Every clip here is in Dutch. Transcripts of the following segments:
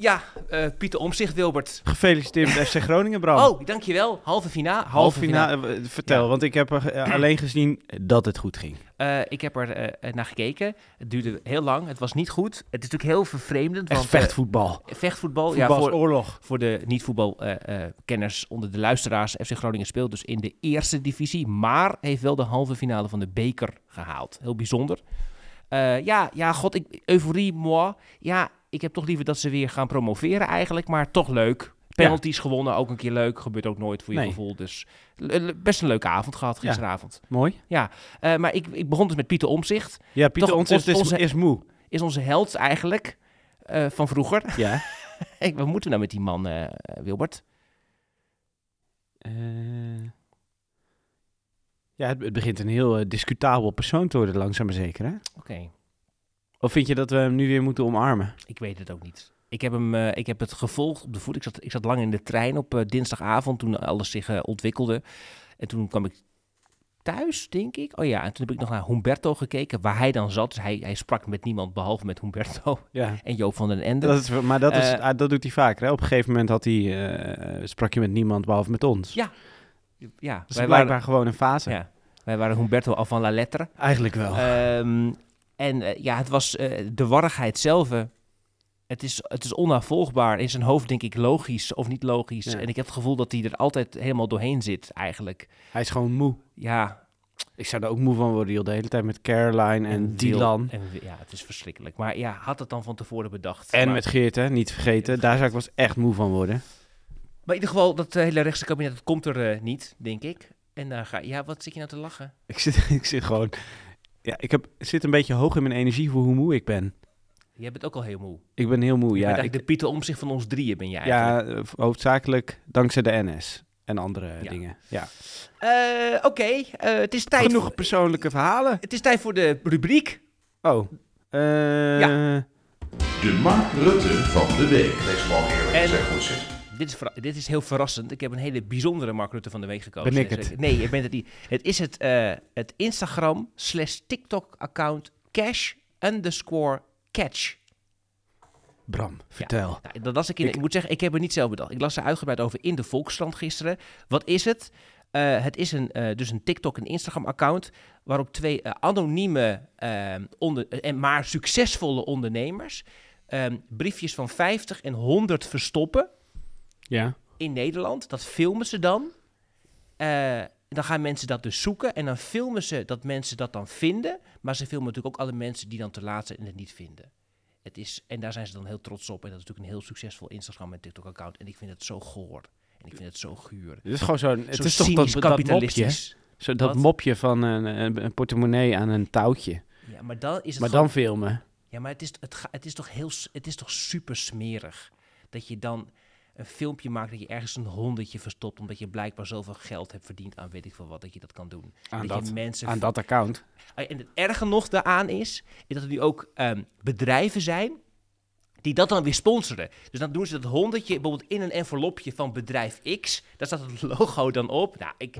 Ja, eh, Pieter Omzicht, Wilbert. Gefeliciteerd met FC Groningen, Bram. Oh, dankjewel. Halve finale. Halve finale. eh, Vertel, Ja. want ik heb er eh, alleen gezien dat het goed ging. Eh, ik heb er eh, naar gekeken. Het duurde heel lang. Het was niet goed. Het is natuurlijk heel vervreemdend. Want, eh, vechtvoetbal. vechtvoetbal. Ja, voor, Voetbalsoorlog. voor de niet-voetbalkenners onder de luisteraars. FC Groningen speelt dus in de eerste divisie. Maar heeft wel de halve finale van de beker gehaald. Heel bijzonder. Eh, ja, ja, god, ik, euforie, moi. Ja, ik heb toch liever dat ze weer gaan promoveren eigenlijk. Maar toch leuk. Penalties gewonnen, ook een keer leuk. Gebeurt ook nooit voor je Nee. gevoel. Dus best een leuke avond gehad Ja. gisteravond. Mooi. Eh, maar ik, ik begon dus met Pieter Omzicht. Ja, Pieter ons- is, onze- is moe. Is onze held eigenlijk eh, van vroeger. Ja. Hey, wat moeten we nou met die man, eh, Wilbert? Ja, het, het begint een heel discutabel persoon te worden, langzaam maar zeker, hè? Oké, Of vind je dat we hem nu weer moeten omarmen? ik weet het ook niet. Ik heb, hem, eh, ik heb het gevolgd op de voet. Ik zat, ik zat lang in de trein op eh, dinsdagavond toen alles zich eh, ontwikkelde. En toen kwam ik thuis, denk ik. Oh ja, en toen heb ik nog naar Humberto gekeken, waar hij dan zat. Dus hij, hij sprak met niemand behalve met Humberto Ja. en Joop van den Ende. Dat is, maar dat, is, ah, dat doet hij vaker, hè? Op een gegeven moment had hij, sprak je met niemand behalve met ons. Ja, ja, is wij blijkbaar waren, gewoon een fase. ja, wij waren Humberto al van la lettre. Eigenlijk wel. Ehm, en eh, ja, het was eh, de warrigheid zelf. eh, Het is, het is onnavolgbaar. In zijn hoofd denk ik logisch of niet logisch. Ja. En ik heb het gevoel dat hij er altijd helemaal doorheen zit, eigenlijk. hij is gewoon moe. Ja. Ik zou er ook moe van worden, joh. De hele tijd met Caroline en, Dylan. En, ja, het is verschrikkelijk. Maar ja, had het dan van tevoren bedacht. En maar, met Geert, hè? Niet vergeten. Daar zou ik eens echt moe van worden. maar in ieder geval, dat hele rechtse kabinet dat komt er niet, denk ik. En daar ga Ja, wat zit je nou te lachen? Ik zit, ik zit gewoon... Ja, ik heb, zit een beetje hoog in mijn energie voor hoe moe ik ben. Jij bent ook al heel moe. Ik ben heel moe, je ja. bent Ik, de Pieter Omzicht van ons drieën, ben eigenlijk. ja, eh, hoofdzakelijk dankzij de NS. En andere Ja. dingen. Ja. Eh, Oké, eh, het is tijd Genoeg voor- persoonlijke verhalen. Het is tijd voor de rubriek. Oh. eh, Ja. De Mark Rutte van de week. Deze man eerlijk En- gezegd goed zit. Dit is, dit is heel verrassend. Ik heb een hele bijzondere Mark Rutte van de week gekozen. Ben ik het? Nee, je bent het niet. Het is het, eh, het Instagram slash TikTok account cash underscore catch. Bram, vertel. Nou, dat las ik in. Ik, Ik- moet zeggen, ik heb het niet zelf bedacht. Ik las er uitgebreid over in de Volkskrant gisteren. Wat is het? Eh, het is een, eh, dus een TikTok en Instagram account waarop twee anonieme onder, en maar succesvolle ondernemers eh, briefjes van 50 en 100 verstoppen Ja. in Nederland. Dat filmen ze dan. Eh, dan gaan mensen dat dus zoeken en dan filmen ze dat mensen dat dan vinden. Maar ze filmen natuurlijk ook alle mensen die dan te laat zijn en het niet vinden. Het is, en daar zijn ze dan heel trots op. En dat is natuurlijk een heel succesvol Instagram en TikTok account. En ik vind het zo goor. En ik vind het zo guur. Het is gewoon zo'n... Het zo is toch dat, dat mopje? kapitalistisch. Zo, dat Wat? mopje van een, een, een portemonnee aan een touwtje. Ja, maar dan is het Maar gewoon- dan filmen. Ja, maar het is, het, ga- het is toch heel, het is toch super smerig dat je dan een filmpje maakt dat je ergens een honderdje verstopt omdat je blijkbaar zoveel geld hebt verdiend aan weet ik veel wat dat je dat kan doen. Aan dat, je dat, mensen aan dat account. En het erge nog daaraan is, is dat er nu ook ehm, bedrijven zijn die dat dan weer sponsoren. Dus dan doen ze dat honderdje bijvoorbeeld in een envelopje van bedrijf X. Daar staat het logo dan op. Nou, ik,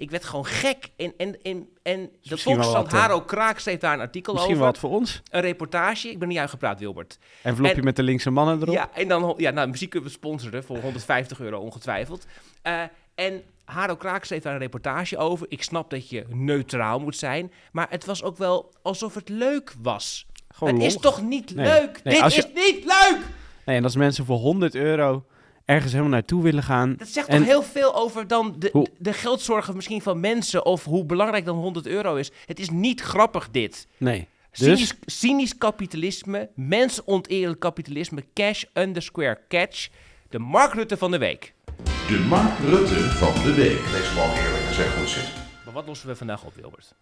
ik werd gewoon gek. En, en, en, en de misschien Volkskrant, eh, Haro Kraak schreef daar een artikel Misschien over. wat voor ons. Een reportage. Ik ben niet uitgepraat, Wilbert. En- met de linkse mannen erop. Ja, en dan, ja, nou, muziek kunnen we sponsoren voor 150 euro ongetwijfeld. Eh, en Haro Kraak schreef daar een reportage over. Ik snap dat je neutraal moet zijn, maar het was ook wel alsof het leuk was. Gewoon het is toch niet Nee. leuk? Nee, Dit je- is niet leuk! Nee, en als mensen voor 100 euro ergens helemaal naartoe willen gaan. Dat zegt En- toch heel veel over dan de, Hoe- de geldzorgen misschien van mensen of hoe belangrijk dan 100 euro is. Het is niet grappig dit. Nee. Cynisch, Dus, cynisch kapitalisme, mensonteerlijk kapitalisme, cash underscore catch. De Mark Rutte van de week. De Mark Rutte van de week. Deze man eerlijk gezegd goed zit. Maar wat lossen we vandaag op, Wilbert?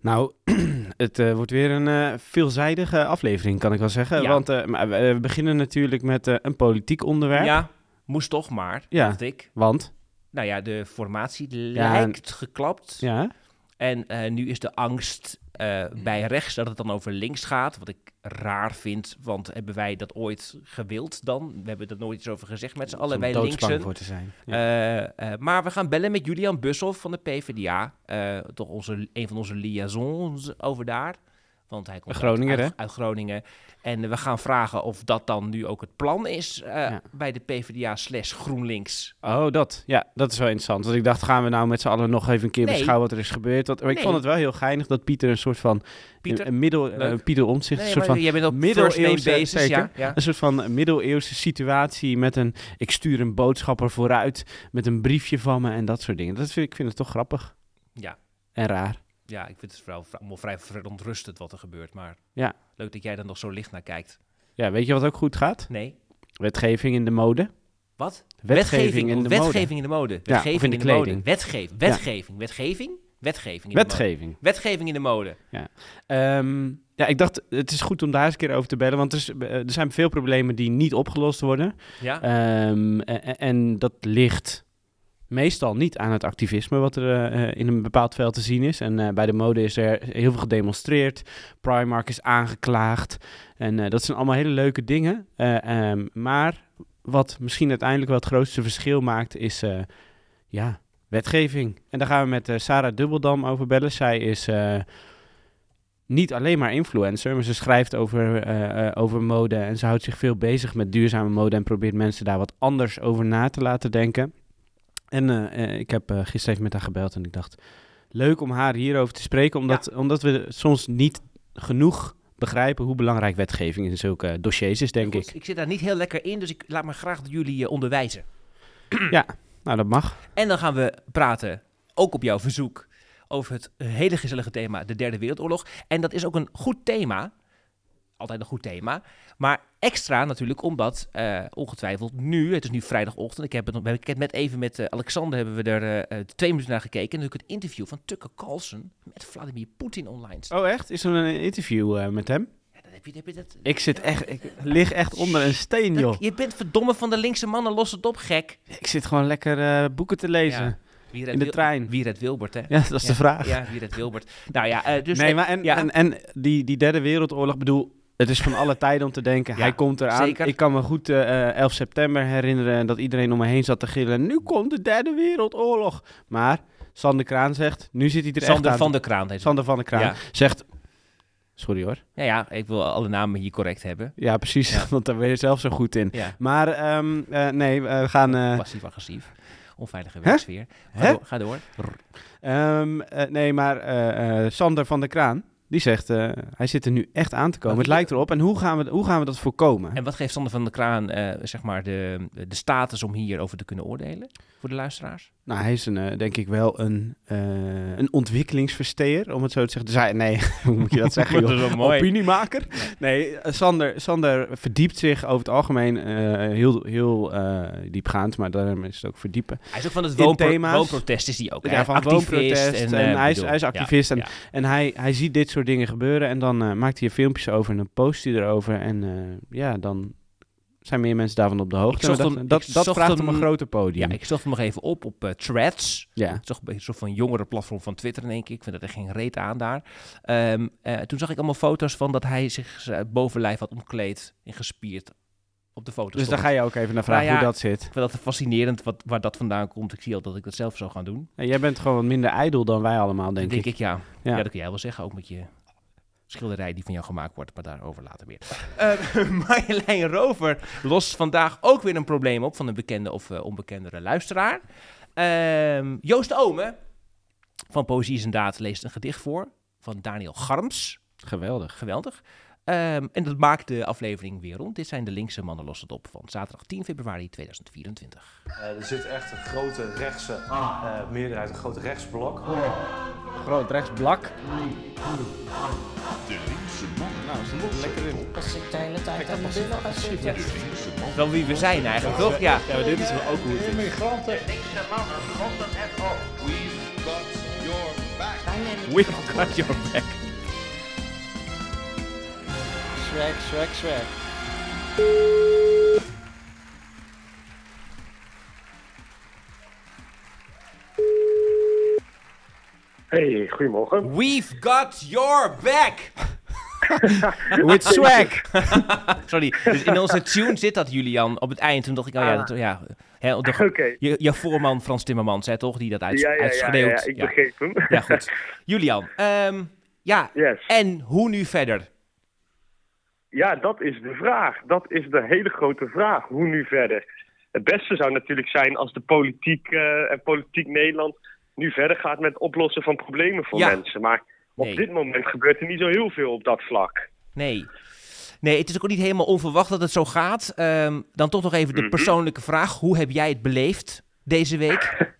nou, het eh, wordt weer een eh, veelzijdige aflevering, kan ik wel zeggen. Ja. Want eh, we, we beginnen natuurlijk met eh, een politiek onderwerp. Ja, moest toch maar, Ja. dacht ik. Want, Nou ja, de formatie Ja, lijkt geklapt. ja, En eh, nu is de angst eh, bij rechts dat het dan over links gaat. Wat ik raar vind, want hebben wij dat ooit gewild dan? We hebben er nooit iets over gezegd met z'n allen, wij linksen. voor te zijn. Ja. Eh, maar we gaan bellen met Julian Bushoff van de PvdA. Toch onze, een van onze liaisons over daar. Want hij komt Groninger, uit, uit Groningen. En we gaan vragen of dat dan nu ook het plan is eh, Ja. bij de PvdA slash GroenLinks. Oh, dat. Ja, dat is wel interessant. Want ik dacht, gaan we nou met z'n allen nog even een keer Nee. beschouwen wat er is gebeurd. Want, maar ik vond het wel heel geinig dat Pieter een soort van... Pieter? Een, middel, eh, Pieter Omtzigt, Nee, een soort van jij bent op middeleeuwse- basis, zeker. ja. ja. Een soort van middeleeuwse situatie met een... Ik stuur een boodschapper vooruit met een briefje van me en dat soort dingen. Dat vind, ik vind het toch grappig. Ja. En raar. Ja, ik vind het vooral allemaal vrij verontrustend wat er gebeurt. Maar Ja. leuk dat jij er nog zo licht naar kijkt. Ja, weet je wat ook goed gaat? Nee? Wetgeving in de mode. Wat? Wetgeving in de mode. wetgeving in de mode. Ja, Wetgeving in de kleding. Wetgeving. Wetgeving. Wetgeving? Wetgeving in de mode. Wetgeving. Wetgeving in de mode. Ehm, ja, ik dacht, het is goed om daar eens een keer over te bellen. Want er, is- eh, er zijn veel problemen die niet opgelost worden. Ja? Ehm, en, en dat ligt meestal niet aan het activisme wat er eh, in een bepaald veld te zien is. En eh, bij de mode is er heel veel gedemonstreerd. Primark is aangeklaagd. En eh, dat zijn allemaal hele leuke dingen. Eh, ehm, maar wat misschien uiteindelijk wel het grootste verschil maakt, is eh, ja, wetgeving. En daar gaan we met eh, Sarah Dubbeldam over bellen. Zij is eh, niet alleen maar influencer, maar ze schrijft over, eh, eh, over mode en ze houdt zich veel bezig met duurzame mode en probeert mensen daar wat anders over na te laten denken. En eh, eh, ik heb eh, gisteren even met haar gebeld en ik dacht, leuk om haar hierover te spreken, omdat, omdat we soms niet genoeg begrijpen hoe belangrijk wetgeving in zulke dossiers is, denk Goed, ik. Ik zit daar niet heel lekker in, dus ik laat me graag jullie onderwijzen. Nou, dat mag. En dan gaan we praten, ook op jouw verzoek, over het hele gezellige thema de Derde Wereldoorlog. En dat is ook een goed thema. Altijd een goed thema. Maar extra natuurlijk omdat eh, ongetwijfeld nu, het is nu vrijdagochtend, ik heb het, ik heb net even met eh, Alexander hebben we er eh, twee minuten naar gekeken. En natuurlijk het interview van Tucker Carlson met Vladimir Poetin online. Oh, echt? Is er een interview met hem? Ja, heb je, heb je dat, Ik zit echt, ik lig echt onder een steen, joh. dat- je bent verdomme van de linkse mannen, los het op, gek. Ik zit gewoon lekker boeken te lezen. Ja. Wie In de trein. Wie redt Wilbert, hè? Ja, dat is de vraag. Ja, wie redt Wilbert. Nou ja, dus... nee, maar en, ja. en, en die, die derde wereldoorlog, bedoel, het is van alle tijden om te denken, Ja, hij komt eraan. zeker. Ik kan me goed eh, eh, 11 september herinneren dat iedereen om me heen zat te gillen, nu komt de derde wereldoorlog. Maar Sander Kraan zegt, nu zit hij er echt Sander aan. van der Kraan. Sander van der Kraan Ja. zegt, sorry hoor. Ja, ja, ik wil alle namen hier correct hebben. Ja, precies, Ja. want daar ben je zelf zo goed in. Maar ehm, eh, nee, we gaan... eh, passief-agressief. Onveilige werksfeer. Ga, door, ga door. Ehm, eh, nee, maar eh, eh, Sander van der Kraan, die zegt, eh, hij zit er nu echt aan te komen. Het lijkt erop. En hoe gaan we, hoe gaan we dat voorkomen? En wat geeft Sander van der Kraan, eh, zeg maar, de, de status om hierover te kunnen oordelen? Voor de luisteraars? Nou, hij is een, eh, denk ik wel een, eh, een ontwikkelingsversteer, om het zo te zeggen. Dus hij, nee, hoe moet je dat zeggen? Joh? mooi. Opiniemaker? Nee, eh, Sander, Sander verdiept zich over het algemeen heel, heel diepgaand, maar daarom is het ook verdiepen. Hij is ook van het woonpro woonprotest, is hij ook. Ja, van Activist woonprotest en hij is- hij is ja, activist en- ja. En hij, hij ziet dit soort dingen gebeuren en dan maakt hij er filmpjes over en dan post hij erover. En ja, dan zijn meer mensen daarvan op de hoogte. Ik we hem- ik dat dat vraagt om een groter podium. Ja, ik zocht hem nog even op op eh, Threads. ja. Toch een soort van jongere platform van Twitter in één keer. Ik vind dat er geen reet aan daar. Ehm, eh, toen zag ik allemaal foto's van dat hij zich zijn bovenlijf had omkleed en gespierd op de foto's. Dus daar ga je ook even naar vragen Nou ja, hoe dat zit. Ik vind dat fascinerend wat, waar dat vandaan komt. Ik zie al dat ik dat zelf zou gaan doen. En jij bent gewoon wat minder ijdel dan wij allemaal, denk, denk ik. ik, ja. Ja. ja. dat kun jij wel zeggen, ook met je schilderij die van jou gemaakt wordt, maar daarover later weer. Eh, Marjolein Rover lost vandaag ook weer een probleem op van een bekende of eh, onbekendere luisteraar. Ehm, Joost Ome van Poëzie is een Daad leest een gedicht voor van Daniel Garms. Geweldig. Geweldig. Ehm, en dat maakt de aflevering weer rond. Dit zijn de linkse mannen lossen het op van zaterdag 10 februari 2024. Eh, er zit echt een grote rechtse eh, meerderheid, een groot rechtsblok. Groot rechtsblak. De linkse man. Nou, is lekker in. Als ik de hele tijd aan mijn billen ga De linkse wel wie we zijn eigenlijk, toch? Ja. Ja, maar dit is wel ook hoe het is. We've got your back. Swag, swag, swag. Hey, goedemorgen. We've got your back. With swag. Sorry, dus in onze tune zit dat, Julian. Op het eind, toen dacht ik, oh ja, dat, ja hè, de, Oké. je, je voorman Frans Timmermans, hè, toch? Die dat uit, Ja, ja, ja, ja, uitschreeuwt. ja, ik begreep hem. Ja, goed. Julian, ehm, Ja, Yes. en hoe nu verder? Ja, dat is de vraag. Dat is de hele grote vraag. Hoe nu verder? Het beste zou natuurlijk zijn als de politiek eh, en politiek Nederland nu verder gaat met het oplossen van problemen voor Ja. mensen. Maar op Nee. dit moment gebeurt er niet zo heel veel op dat vlak. Nee. Nee, het is ook niet helemaal onverwacht dat het zo gaat. Ehm, dan toch nog even de Mhm. persoonlijke vraag. Hoe heb jij het beleefd deze week?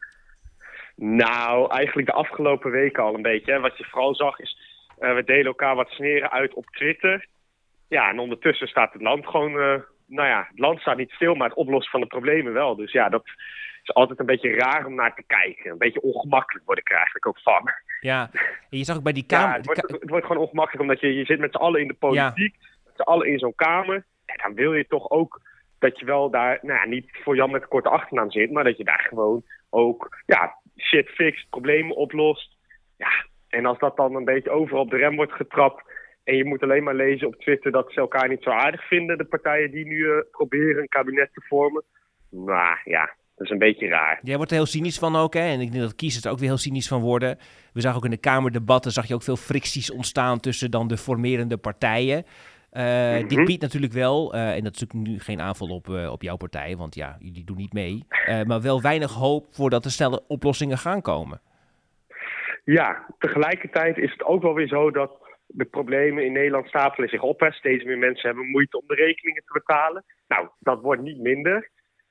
Nou, eigenlijk de afgelopen weken al een beetje. Hè. Wat je vooral zag is, eh, we delen elkaar wat sneren uit op Twitter. Ja, en ondertussen staat het land gewoon, eh, nou ja, het land staat niet stil, maar het oplossen van de problemen wel. Dus ja, dat is altijd een beetje raar om naar te kijken. Een beetje ongemakkelijk word ik er eigenlijk ook van. Ja, en je zag ook bij die Ja, kamer... het, wordt, het wordt gewoon ongemakkelijk omdat je, je zit met z'n allen in de politiek, met z'n allen in zo'n kamer. En dan wil je toch ook dat je wel daar, nou ja, niet voor Jan met een korte achternaam zit, maar dat je daar gewoon ook, ja, shit fixt, problemen oplost. Ja, en als dat dan een beetje overal op de rem wordt getrapt en je moet alleen maar lezen op Twitter dat ze elkaar niet zo aardig vinden, de partijen die nu eh, proberen een kabinet te vormen. Nou ja, dat is een beetje raar. Jij wordt er heel cynisch van ook, hè? En ik denk dat kiezers er ook weer heel cynisch van worden. We zagen ook in de Kamerdebatten, zag je ook veel fricties ontstaan tussen dan de formerende partijen. Eh, Dit biedt natuurlijk wel, eh, en dat is natuurlijk nu geen aanval op, op jouw partij, want ja, jullie doen niet mee. maar wel weinig hoop voordat er snelle oplossingen gaan komen. Ja, tegelijkertijd is het ook wel weer zo dat de problemen in Nederland stapelen zich op. Hè. Steeds meer mensen hebben moeite om de rekeningen te betalen. Nou, dat wordt niet minder.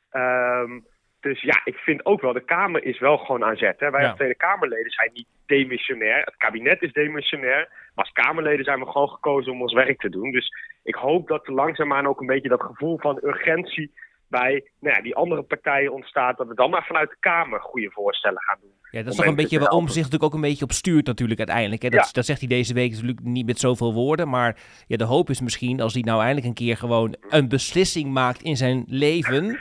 Ehm, dus ja, ik vind ook wel, de Kamer is wel gewoon aan zet. Hè. Wij Ja. als Tweede Kamerleden zijn niet demissionair. Het kabinet is demissionair. Maar als Kamerleden zijn we gewoon gekozen om ons werk te doen. Dus ik hoop dat er langzaamaan ook een beetje dat gevoel van urgentie bij nou ja, die andere partijen ontstaat. Dat we dan maar vanuit de Kamer goede voorstellen gaan doen. Ja, dat is toch een beetje waarom zich natuurlijk ook een beetje op stuurt natuurlijk uiteindelijk. Hè? Dat, Ja. dat zegt hij deze week natuurlijk niet met zoveel woorden. Maar ja, de hoop is misschien als hij nou eindelijk een keer gewoon een beslissing maakt in zijn leven.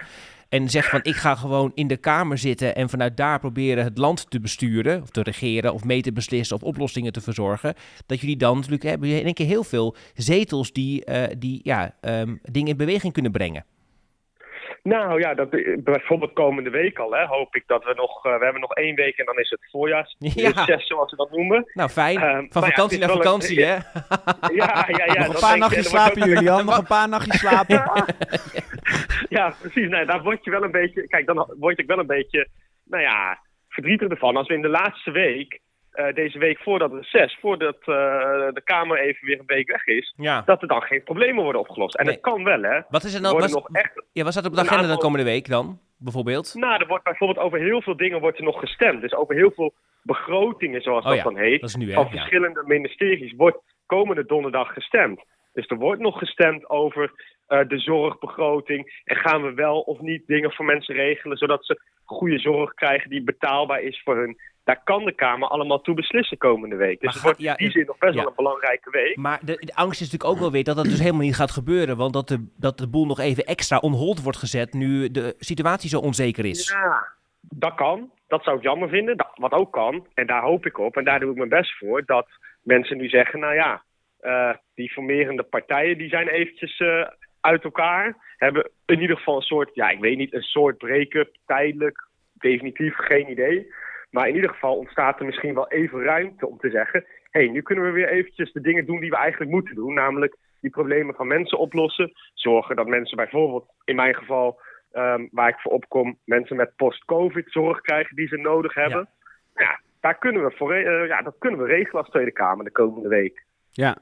En zegt van ik ga gewoon in de Kamer zitten en vanuit daar proberen het land te besturen. Of te regeren of mee te beslissen of oplossingen te verzorgen. Dat jullie dan natuurlijk hebben in één keer heel veel zetels die, eh, die ja, ehm, dingen in beweging kunnen brengen. Nou ja, dat, bijvoorbeeld komende week al hè, hoop ik dat we nog... eh, we hebben nog één week en dan is het voorjaarsreces, zoals we dat noemen. Nou fijn, Ehm, van ja, vakantie naar vakantie hè. Ja, ja, ja. Nog een paar nachtjes slapen, Julian. Nog een paar nachtjes slapen. Ja, precies. Nee, daar word je wel een beetje... Kijk, dan word ik wel een beetje, nou ja, verdrietig ervan. Als we in de laatste week, eh, deze week voordat het reces, voordat eh, de Kamer even weer een week weg is, Ja. dat er dan geen problemen worden opgelost. En Nee. dat kan wel, hè. Wat is er nou? Wat, nog echt ja, wat staat er op de agenda dan aantal- komende week dan? Bijvoorbeeld? Nou, er wordt bijvoorbeeld over heel veel dingen wordt er nog gestemd. Dus over heel veel begrotingen, zoals Oh dat ja, dan heet, dat nu, van verschillende ministeries, wordt komende donderdag gestemd. Dus er wordt nog gestemd over eh, de zorgbegroting. En gaan we wel of niet dingen voor mensen regelen, zodat ze goede zorg krijgen die betaalbaar is voor hun. Daar kan de Kamer allemaal toe beslissen komende week. Dus Maar het wordt ja, in die zin nog best ja. wel een belangrijke week. Maar de, de angst is natuurlijk ook wel weer dat dat dus helemaal niet gaat gebeuren. Want dat de, dat de boel nog even extra on hold wordt gezet nu de situatie zo onzeker is. Ja, dat kan. Dat zou ik jammer vinden. Dat, wat ook kan, en daar hoop ik op, en daar doe ik mijn best voor, dat mensen nu zeggen, nou ja, eh, die formerende partijen die zijn eventjes eh, uit elkaar. Hebben in ieder geval een soort, ja, ik weet niet, een soort break-up, tijdelijk, definitief, geen idee. Maar in ieder geval ontstaat er misschien wel even ruimte om te zeggen, hé, hey, nu kunnen we weer eventjes de dingen doen die we eigenlijk moeten doen, namelijk die problemen van mensen oplossen. Zorgen dat mensen bijvoorbeeld, in mijn geval, ehm, waar ik voor opkom, mensen met post-covid zorg krijgen die ze nodig hebben. Ja, daar kunnen we voor, eh, ja, dat kunnen we regelen als Tweede Kamer de komende week. Ja.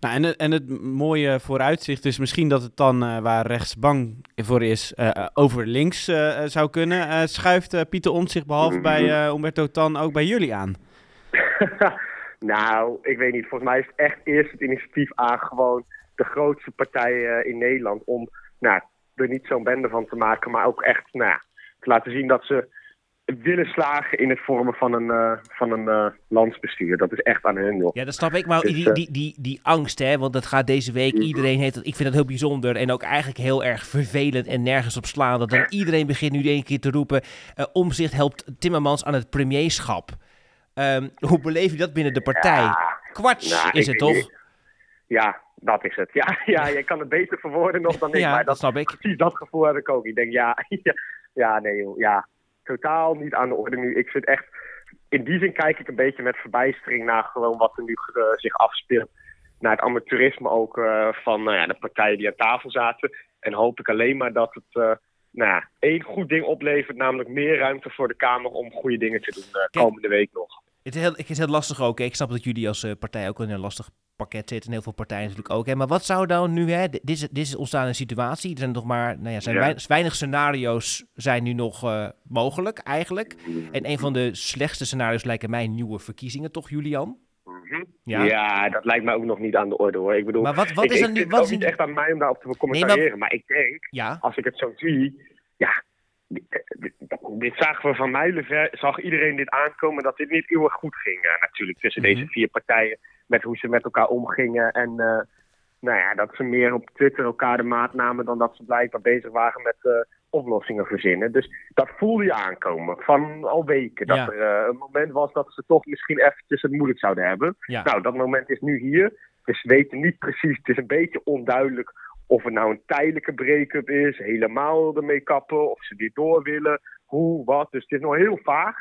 Nou, en, het- en het mooie vooruitzicht is misschien dat het dan uh, waar rechts bang voor is, uh, over links uh, zou kunnen. schuift Pieter Omtzigt behalve Mhm. bij Umberto Tan ook bij jullie aan? nou, ik weet niet. Volgens mij is het echt eerst het initiatief aan gewoon de grootste partij in Nederland om nou, er niet zo'n bende van te maken, maar ook echt nou, te laten zien dat ze willen slagen in het vormen van een, uh, van een uh, landsbestuur. Dat is echt aan hun, joh. Ja, dat snap ik. Maar Dus, die, uh, die, die, die angst, hè, want dat gaat deze week. Iedereen heeft het. Ik vind dat heel bijzonder en ook eigenlijk heel erg vervelend en nergens op slaan. Dat dan iedereen begint nu één keer te roepen. Uh, omzicht helpt Timmermans aan het premierschap. Um, hoe beleef je dat binnen de partij? Ja, Kwarts nou, is ik het toch? Ja, dat is het. Ja, ja, je kan het beter verwoorden nog dan ik. ja, maar dat, dat, snap ik. Precies dat gevoel heb ik ook. Ik denk, ja, ja, ja nee joh, ja. Totaal niet aan de orde nu. Ik vind echt, in die zin kijk ik een beetje met verbijstering naar gewoon wat er nu eh, zich afspeelt. Naar het amateurisme ook eh, van nou ja, de partijen die aan tafel zaten. En hoop ik alleen maar dat het eh, nou ja, één goed ding oplevert. Namelijk meer ruimte voor de Kamer om goede dingen te doen komende week nog. Het is heel, het is heel lastig ook. hè. Ik snap dat jullie als eh, partij ook in een lastig pakket zitten. En heel veel partijen natuurlijk ook. Hè. Maar wat zou dan nu... Hè, dit, is, dit is ontstaan een situatie. Er zijn nog maar... Nou ja, zijn Ja. weinig scenario's zijn nu nog eh, mogelijk eigenlijk. En een van de slechtste scenario's lijken mij nieuwe verkiezingen, toch Julian? Mhm. Ja. Ja. dat lijkt mij ook nog niet aan de orde hoor. Ik bedoel, Maar wat, wat is ik dan nu... Wat het is niet echt aan mij om daarop te commentariëren. maar... ik denk, Ja, als ik het zo zie, ja, dit, zagen we van mijlenver, zag iedereen dit aankomen dat dit niet eeuwig goed ging eh, natuurlijk tussen Mhm. deze vier partijen met hoe ze met elkaar omgingen en eh, nou ja, dat ze meer op Twitter elkaar de maat namen dan dat ze blijkbaar bezig waren met eh, oplossingen verzinnen. Dus dat voelde je aankomen van al weken. Dat Ja. er een moment was dat ze toch misschien eventjes het moeilijk zouden hebben. ja. Nou, dat moment is nu hier. Dus we weten niet precies. Het is een beetje onduidelijk of het nou een tijdelijke break-up is, helemaal ermee kappen, of ze weer door willen, hoe, wat. Dus het is nog heel vaag.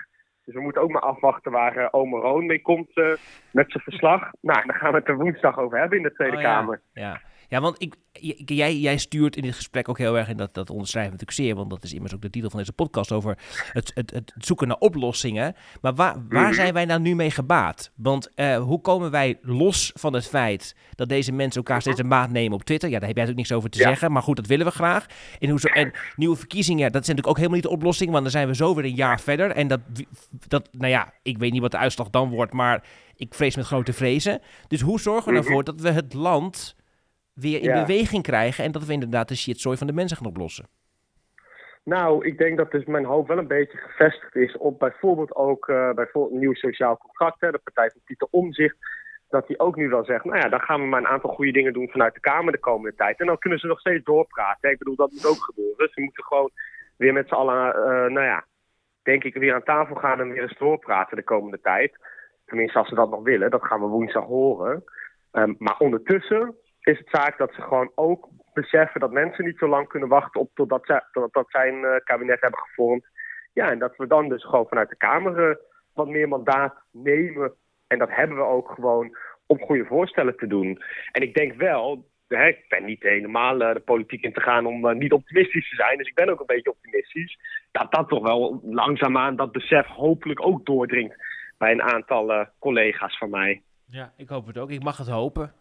Dus we moeten ook maar afwachten waar Ome Roon mee komt eh, met zijn verslag. Nou, daar gaan we het er woensdag over hebben in de Tweede Oh, ja. Kamer. Ja, ja want ik, jij, jij stuurt in dit gesprek ook heel erg, en dat, dat onderschrijven we natuurlijk zeer, want dat is immers ook de titel van deze podcast over het, het, het zoeken naar oplossingen. Maar waar, waar Mhm. zijn wij nou nu mee gebaat? Want eh, hoe komen wij los van het feit dat deze mensen elkaar steeds een maat nemen op Twitter? Ja, daar heb jij natuurlijk niks over te Mhm. Ja. zeggen, maar goed, dat willen we graag. En, en nieuwe verkiezingen, dat is natuurlijk ook helemaal niet de oplossing, want dan zijn we zo weer een jaar verder. En dat, dat, nou ja, ik weet niet wat de uitslag dan wordt, maar ik vrees met grote vrezen. Dus hoe zorgen we Mhm. ervoor dat we het land weer in Ja. beweging krijgen en dat we inderdaad de shitzooi van de mensen gaan oplossen. Nou, ik denk dat dus mijn hoop wel een beetje gevestigd is op bijvoorbeeld ook eh, bijvoorbeeld een nieuw sociaal contract. Hè, de partij van Pieter Omzicht. Dat die ook nu wel zegt, nou ja, dan gaan we maar een aantal goede dingen doen vanuit de Kamer de komende tijd. En dan kunnen ze nog steeds doorpraten. hè. Ik bedoel, dat moet ook gebeuren. Ze moeten gewoon weer met z'n allen, eh, nou ja, denk ik, weer aan tafel gaan en weer eens doorpraten de komende tijd. Tenminste, als ze dat nog willen. Dat gaan we woensdag horen. Ehm, maar ondertussen is het zaak dat ze gewoon ook beseffen dat mensen niet zo lang kunnen wachten op totdat zij, totdat zij een eh, kabinet hebben gevormd. Ja, en dat we dan dus gewoon vanuit de Kamer eh, wat meer mandaat nemen. En dat hebben we ook gewoon om goede voorstellen te doen. En ik denk wel, hè, ik ben niet helemaal eh, de politiek in te gaan om niet optimistisch te zijn. Dus ik ben ook een beetje optimistisch. Dat dat toch wel langzaamaan dat besef hopelijk ook doordringt bij een aantal collega's van mij. Ja, ik hoop het ook. Ik mag het hopen.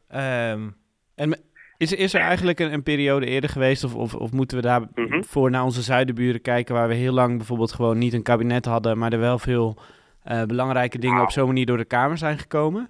Ehm, Is, is er eigenlijk een, een periode eerder geweest, of, of, of moeten we daar Mhm. voor naar onze zuidenburen kijken, waar we heel lang bijvoorbeeld gewoon niet een kabinet hadden, maar er wel veel eh, belangrijke dingen op zo'n manier door de Kamer zijn gekomen?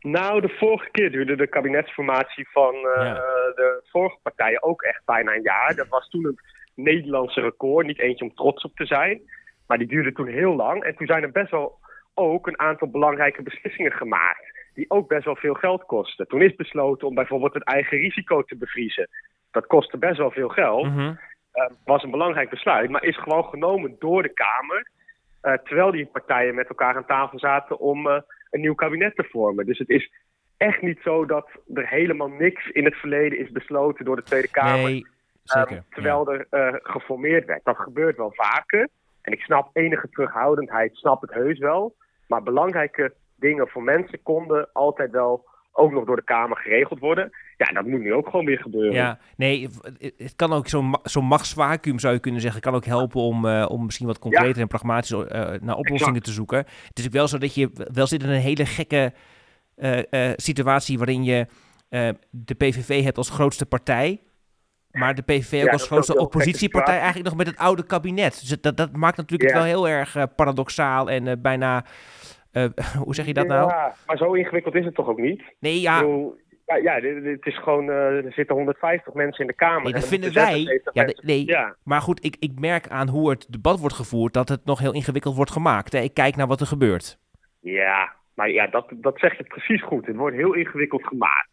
Nou, de vorige keer duurde de kabinetsformatie van eh, Ja. de vorige partijen ook echt bijna een jaar. Dat was toen een Nederlandse record, niet eentje om trots op te zijn. Maar die duurde toen heel lang. En toen zijn er best wel ook een aantal belangrijke beslissingen gemaakt. Die ook best wel veel geld kosten. Toen is besloten om bijvoorbeeld het eigen risico te bevriezen. Dat kostte best wel veel geld. mhm. Eh, was een belangrijk besluit, maar is gewoon genomen door de Kamer. eh, terwijl die partijen met elkaar aan tafel zaten om eh, een nieuw kabinet te vormen. Dus het is echt niet zo dat er helemaal niks in het verleden is besloten door de Tweede Kamer. Nee, zeker. terwijl er geformeerd werd. Dat gebeurt wel vaker. En ik snap enige terughoudendheid, snap het heus wel. Maar belangrijke dingen voor mensen konden altijd wel ook nog door de Kamer geregeld worden. Ja, dat moet nu ook gewoon weer gebeuren. Ja, nee, het- kan ook zo'n zo'n machtsvacuum zou je kunnen zeggen, kan ook helpen om, eh, om misschien wat concreter en pragmatisch eh, naar oplossingen te zoeken. Het is ook wel zo dat je wel zit in een hele gekke eh, situatie waarin je de PVV hebt als grootste partij, maar de PVV ook Ja, als grootste oppositiepartij eigenlijk nog met het oude kabinet. Dus dat, dat maakt natuurlijk Ja. het wel heel erg paradoxaal en bijna, eh, hoe zeg je dat nou? Ja, maar zo ingewikkeld is het toch ook niet? Nee, ja, bedoel, ja, ja dit is gewoon, eh, er zitten 150 mensen in de Kamer. Nee, dat vinden wij. 76 Ja, nee. Ja, Maar goed, ik, ik merk aan hoe het debat wordt gevoerd dat het nog heel ingewikkeld wordt gemaakt. Hè. Ik kijk naar wat er gebeurt. ja, maar ja, dat, dat zeg je precies goed. Het wordt heel ingewikkeld gemaakt.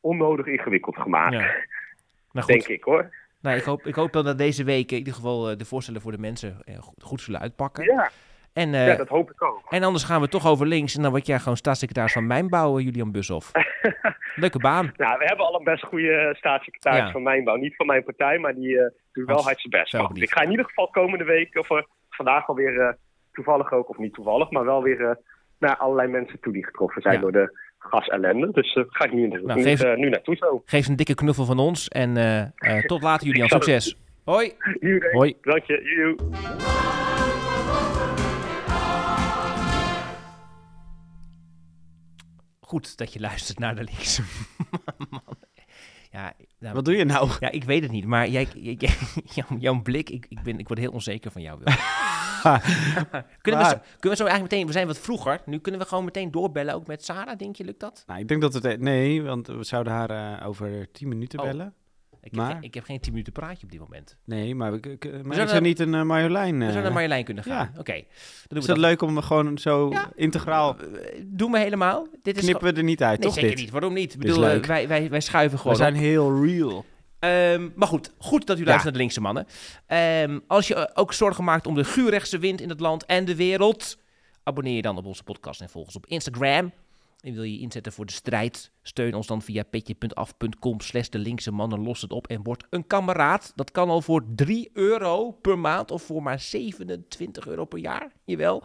Onnodig ingewikkeld gemaakt, Ja. Nou denk ik hoor. nou, ik, hoop, ik hoop dan dat deze week in ieder geval eh, de voorstellen voor de mensen goed, goed zullen uitpakken. Ja, En, eh, ja, dat hoop ik ook. en anders gaan we toch over links en dan word jij gewoon staatssecretaris van Mijnbouw, eh, Julian Bushoff. Leuke baan. Nou, we hebben al een best goede staatssecretaris Ja. van Mijnbouw. Niet van mijn partij, maar die eh, doet wel hard zijn best. Ik ga in ieder geval komende week, of eh, vandaag alweer, eh toevallig ook, of niet toevallig, maar wel weer eh, naar allerlei mensen toe die getroffen zijn Ja. door de gasellende. Dus eh ga ik nu, Nou, nu, geef- eh, nu naartoe zo. Geef een dikke knuffel van ons en eh, eh, tot later Julian. Succes. Hoi. Hoi. Dank je. Goed dat je luistert naar de linkse man. Ja, nou, Wat doe je nou? ja, ik weet het niet, maar jij, jouw, blik, ik, ik, ben, ik word heel onzeker van jou. Kunnen, we zo, kunnen we zo eigenlijk meteen, we zijn wat vroeger, nu kunnen we gewoon meteen doorbellen ook met Sarah, denk je, lukt dat? Nou, ik denk dat het... Nee, want we zouden haar eh, over 10 minuten Oh. bellen. Ik heb, Maar? geen, ik heb geen 10 minuten praatje op dit moment. Nee, maar, we, k- k- maar zouden er naar- niet een eh, Marjolein? We eh, zouden naar Marjolein kunnen gaan. ja. Oké, doen is we het leuk om gewoon zo Ja. integraal... Eh, Doen we helemaal. Dit is Knippen we er niet uit, Nee, toch zeker dit? niet. Waarom niet? Ik bedoel, eh, wij, wij, wij schuiven We gewoon zijn op. heel real. Ehm, maar goed, goed dat u luistert naar de linkse mannen. Ehm, als je eh, ook zorgen maakt om de guurrechtse wind in het land en de wereld, abonneer je dan op onze podcast en volg ons op Instagram. En wil je inzetten voor de strijd? Steun ons dan via petje.af.com slash de linkse mannen. Los het op en word een kameraad. Dat kan al voor 3 euro per maand of voor maar 27 euro per jaar. Jawel.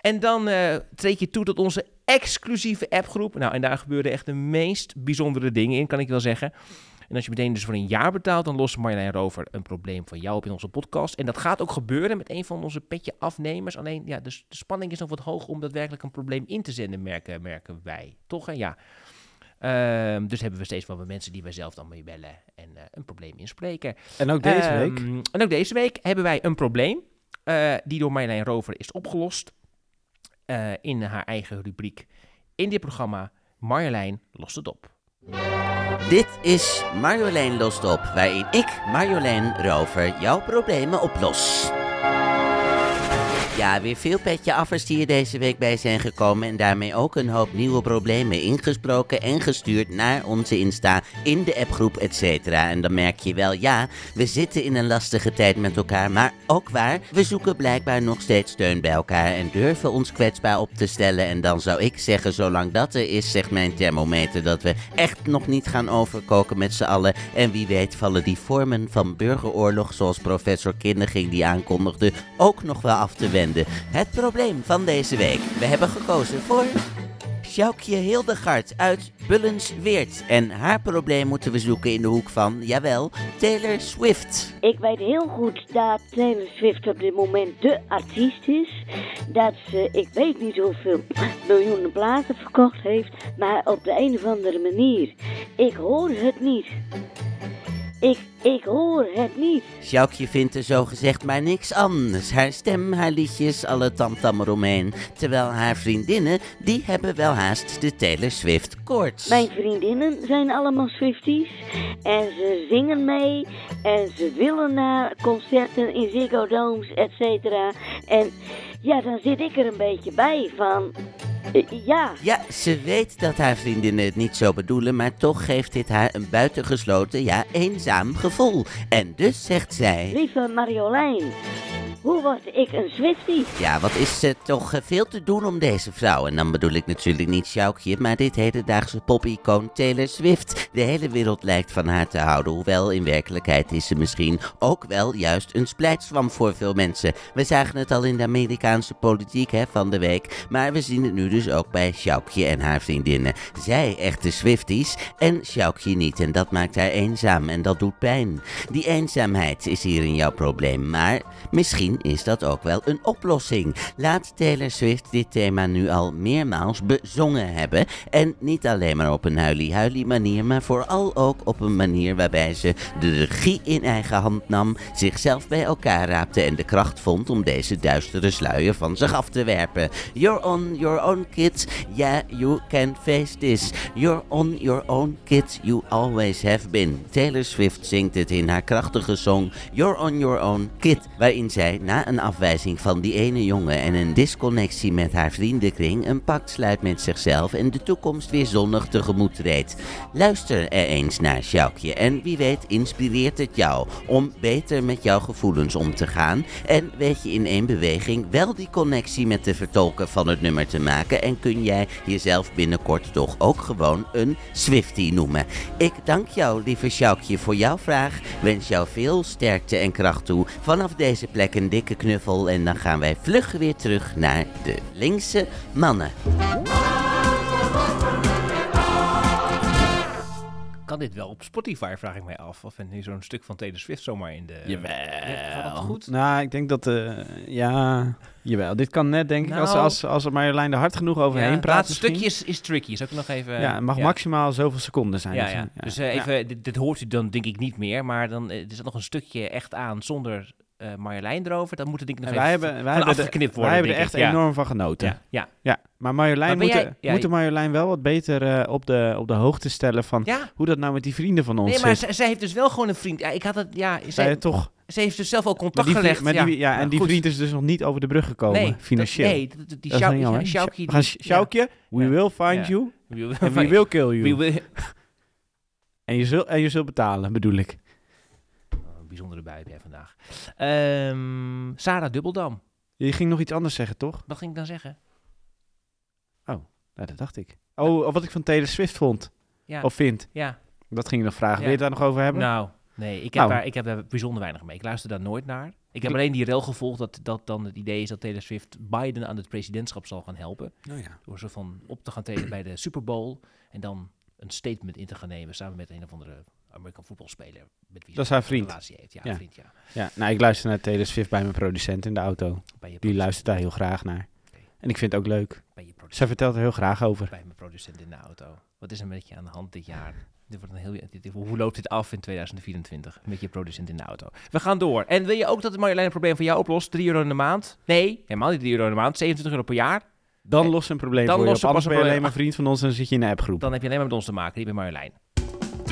En dan eh treed je toe tot onze exclusieve appgroep. Nou, en daar gebeuren echt de meest bijzondere dingen in, kan ik wel zeggen. En als je meteen dus voor een jaar betaalt, dan lost Marjolein Rover een probleem van jou op in onze podcast. En dat gaat ook gebeuren met een van onze petje afnemers. Alleen, ja, dus de spanning is nog wat hoog om daadwerkelijk een probleem in te zenden, merken, merken wij. Toch, hè? Ja. Ehm, dus hebben we steeds wel mensen die wij zelf dan mee bellen en eh, een probleem inspreken. En ook deze Ehm, week. En ook deze week hebben wij een probleem eh, die door Marjolein Rover is opgelost eh, in haar eigen rubriek in dit programma. Marjolein lost het op. Dit is Marjolein Lost Op, waarin ik, Marjolein Rover, jouw problemen oplos. Ja, weer veel petje affers die er deze week bij zijn gekomen en daarmee ook een hoop nieuwe problemen ingesproken en gestuurd naar onze Insta, in de appgroep, etc. En dan merk je wel, ja, we zitten in een lastige tijd met elkaar, maar ook waar, we zoeken blijkbaar nog steeds steun bij elkaar en durven ons kwetsbaar op te stellen. En dan zou ik zeggen, zolang dat er is, zegt mijn thermometer, dat we echt nog niet gaan overkoken met z'n allen. En wie weet vallen die vormen van burgeroorlog, zoals professor Kinneging die aankondigde, ook nog wel af te wenden. Het probleem van deze week. We hebben gekozen voor... Sjoukje Hildegard uit Bullensweert. En haar probleem moeten we zoeken in de hoek van, jawel, Taylor Swift. Ik weet heel goed dat Taylor Swift op dit moment de artiest is. Dat ze, ik weet niet hoeveel miljoenen platen verkocht heeft, maar op de een of andere manier. Ik hoor het niet. Ik, ik hoor het niet. Sjoukje vindt er zogezegd maar niks anders. Haar stem, haar liedjes, alle tamtam eromheen. Terwijl haar vriendinnen, die hebben wel haast de Taylor Swift koorts. Mijn vriendinnen zijn allemaal Swifties en ze zingen mee en ze willen naar concerten in Ziggo Domes, et cetera. En ja, dan zit ik er een beetje bij van, eh, ja, Ja, ze weet dat haar vriendinnen het niet zo bedoelen, maar toch geeft dit haar een buitengesloten, ja, eenzaam gevoel. En dus zegt zij... lieve Marjolein, hoe word ik een Swiftie? Ja, wat is er toch eh, veel te doen om deze vrouw? En dan bedoel ik natuurlijk niet Sjoukje, maar dit hedendaagse pop-icoon Taylor Swift. De hele wereld lijkt van haar te houden, hoewel in werkelijkheid is ze misschien ook wel juist een splijtswam voor veel mensen. We zagen het al in de Amerikaanse politiek hè, van de week, maar we zien het nu dus ook bij Sjoukje en haar vriendinnen. Zij echte Swifties en Sjoukje niet en dat maakt haar eenzaam en dat doet pijn. Die eenzaamheid is hierin jouw probleem, maar misschien is dat ook wel een oplossing. Laat Taylor Swift dit thema nu al meermaals bezongen hebben. En niet alleen maar op een huilie-huilie manier, maar vooral ook op een manier waarbij ze de regie in eigen hand nam, zichzelf bij elkaar raapte en de kracht vond om deze duistere sluier van zich af te werpen. You're on your own kid, yeah, you can face this. You're on your own kid, you always have been. Taylor Swift zingt het in haar krachtige song You're on your own kid, waarin zij na een afwijzing van die ene jongen en een disconnectie met haar vriendenkring een pact sluit met zichzelf en de toekomst weer zonnig tegemoet treedt. Luister er eens naar Sjoukje en wie weet inspireert het jou om beter met jouw gevoelens om te gaan en weet je in één beweging wel die connectie met de vertolker van het nummer te maken en kun jij jezelf binnenkort toch ook gewoon een Swiftie noemen. Ik dank jou lieve Sjoukje voor jouw vraag, wens jou veel sterkte en kracht toe vanaf deze plek dikke knuffel en dan gaan wij vlug weer terug naar de linkse mannen. Kan dit wel op Spotify, vraag ik mij af. Of nu zo'n stuk van Taylor Swift zomaar in de... Jawel. Gaat dat goed? Nou, ik denk dat... eh ja, jawel. Dit kan net, denk ik, als, Nou. als, als er Marjolein er hard genoeg overheen het praat laatste misschien. stukje is, is tricky. Zou ik nog even... Ja, het mag maximaal zoveel seconden zijn. Ja, Dus, ja. Dus eh, even, dit, dit hoort u dan denk ik niet meer. Maar dan eh, er zit nog een stukje echt aan zonder eh Marjolein erover. Dan moet het denk ik nog En wij even hebben, wij hebben, er- afgeknipt wij worden. hebben er echt. Ja. enorm van genoten. Ja, ja. Ja, maar Marjolein Maar moet, jij- ja, moeten je- Marjolein wel wat beter eh, op, de, op de hoogte stellen van hoe dat nou met die vrienden van ons Nee, maar zij, heeft dus wel gewoon een vriend. Ja, ik had het, ja, Zij toch, ze heeft dus zelf al contact die, gelegd. die, ja, en die goed. vriend is dus nog niet over de brug gekomen, nee, financieel. Dat, nee, dat- dat- die Dat We gaan die- Sjoukje, we Ja. will find you we will kill you. wie wil- En, je zult, en je zult betalen, bedoel ik. Oh, bijzondere bui heb jij vandaag. Ehm, Sarah Dubbeldam. Je ging nog iets anders zeggen, toch? Wat ging ik dan zeggen? Nou, dat dacht ik. Oh, wat ik van Taylor Swift vond. Ja, Of vind. ja. Dat ging je nog vragen. Wil je het daar nog over hebben? Nou, nee, ik heb, Nou. daar, ik heb daar bijzonder weinig mee. Ik luister daar nooit naar. Ik heb alleen die rel gevolgd dat, dat dan het idee is dat Taylor Swift Biden aan het presidentschap zal gaan helpen. Oh ja. Door zo van op te gaan treden bij de Super Bowl en dan een statement in te gaan nemen samen met een of andere American voetbalspeler. Met wie Dat is een vriend. relatie heeft. Ja, Ja. een vriend, ja. ja. Nou, ik luister naar Taylor Swift bij mijn producent in de auto. Die luistert daar heel graag naar. En ik vind het ook leuk. Zij vertelt er heel graag over. bij mijn producent in de auto. Wat is er met je aan de hand dit jaar? Dit wordt een heel, dit- hoe loopt dit af in 2024 met je producent in de auto? We gaan door. En wil je ook dat de Marjolein een probleem voor jou oplost? 3 euro in de maand? Nee, helemaal niet 3 euro in de maand. 27 euro per jaar. Dan Eh, los een probleem dan voor je lost op. Anders ben je een alleen maar vriend van ons en dan zit je in de appgroep. Dan heb je alleen maar met ons te maken, niet met Marjolein.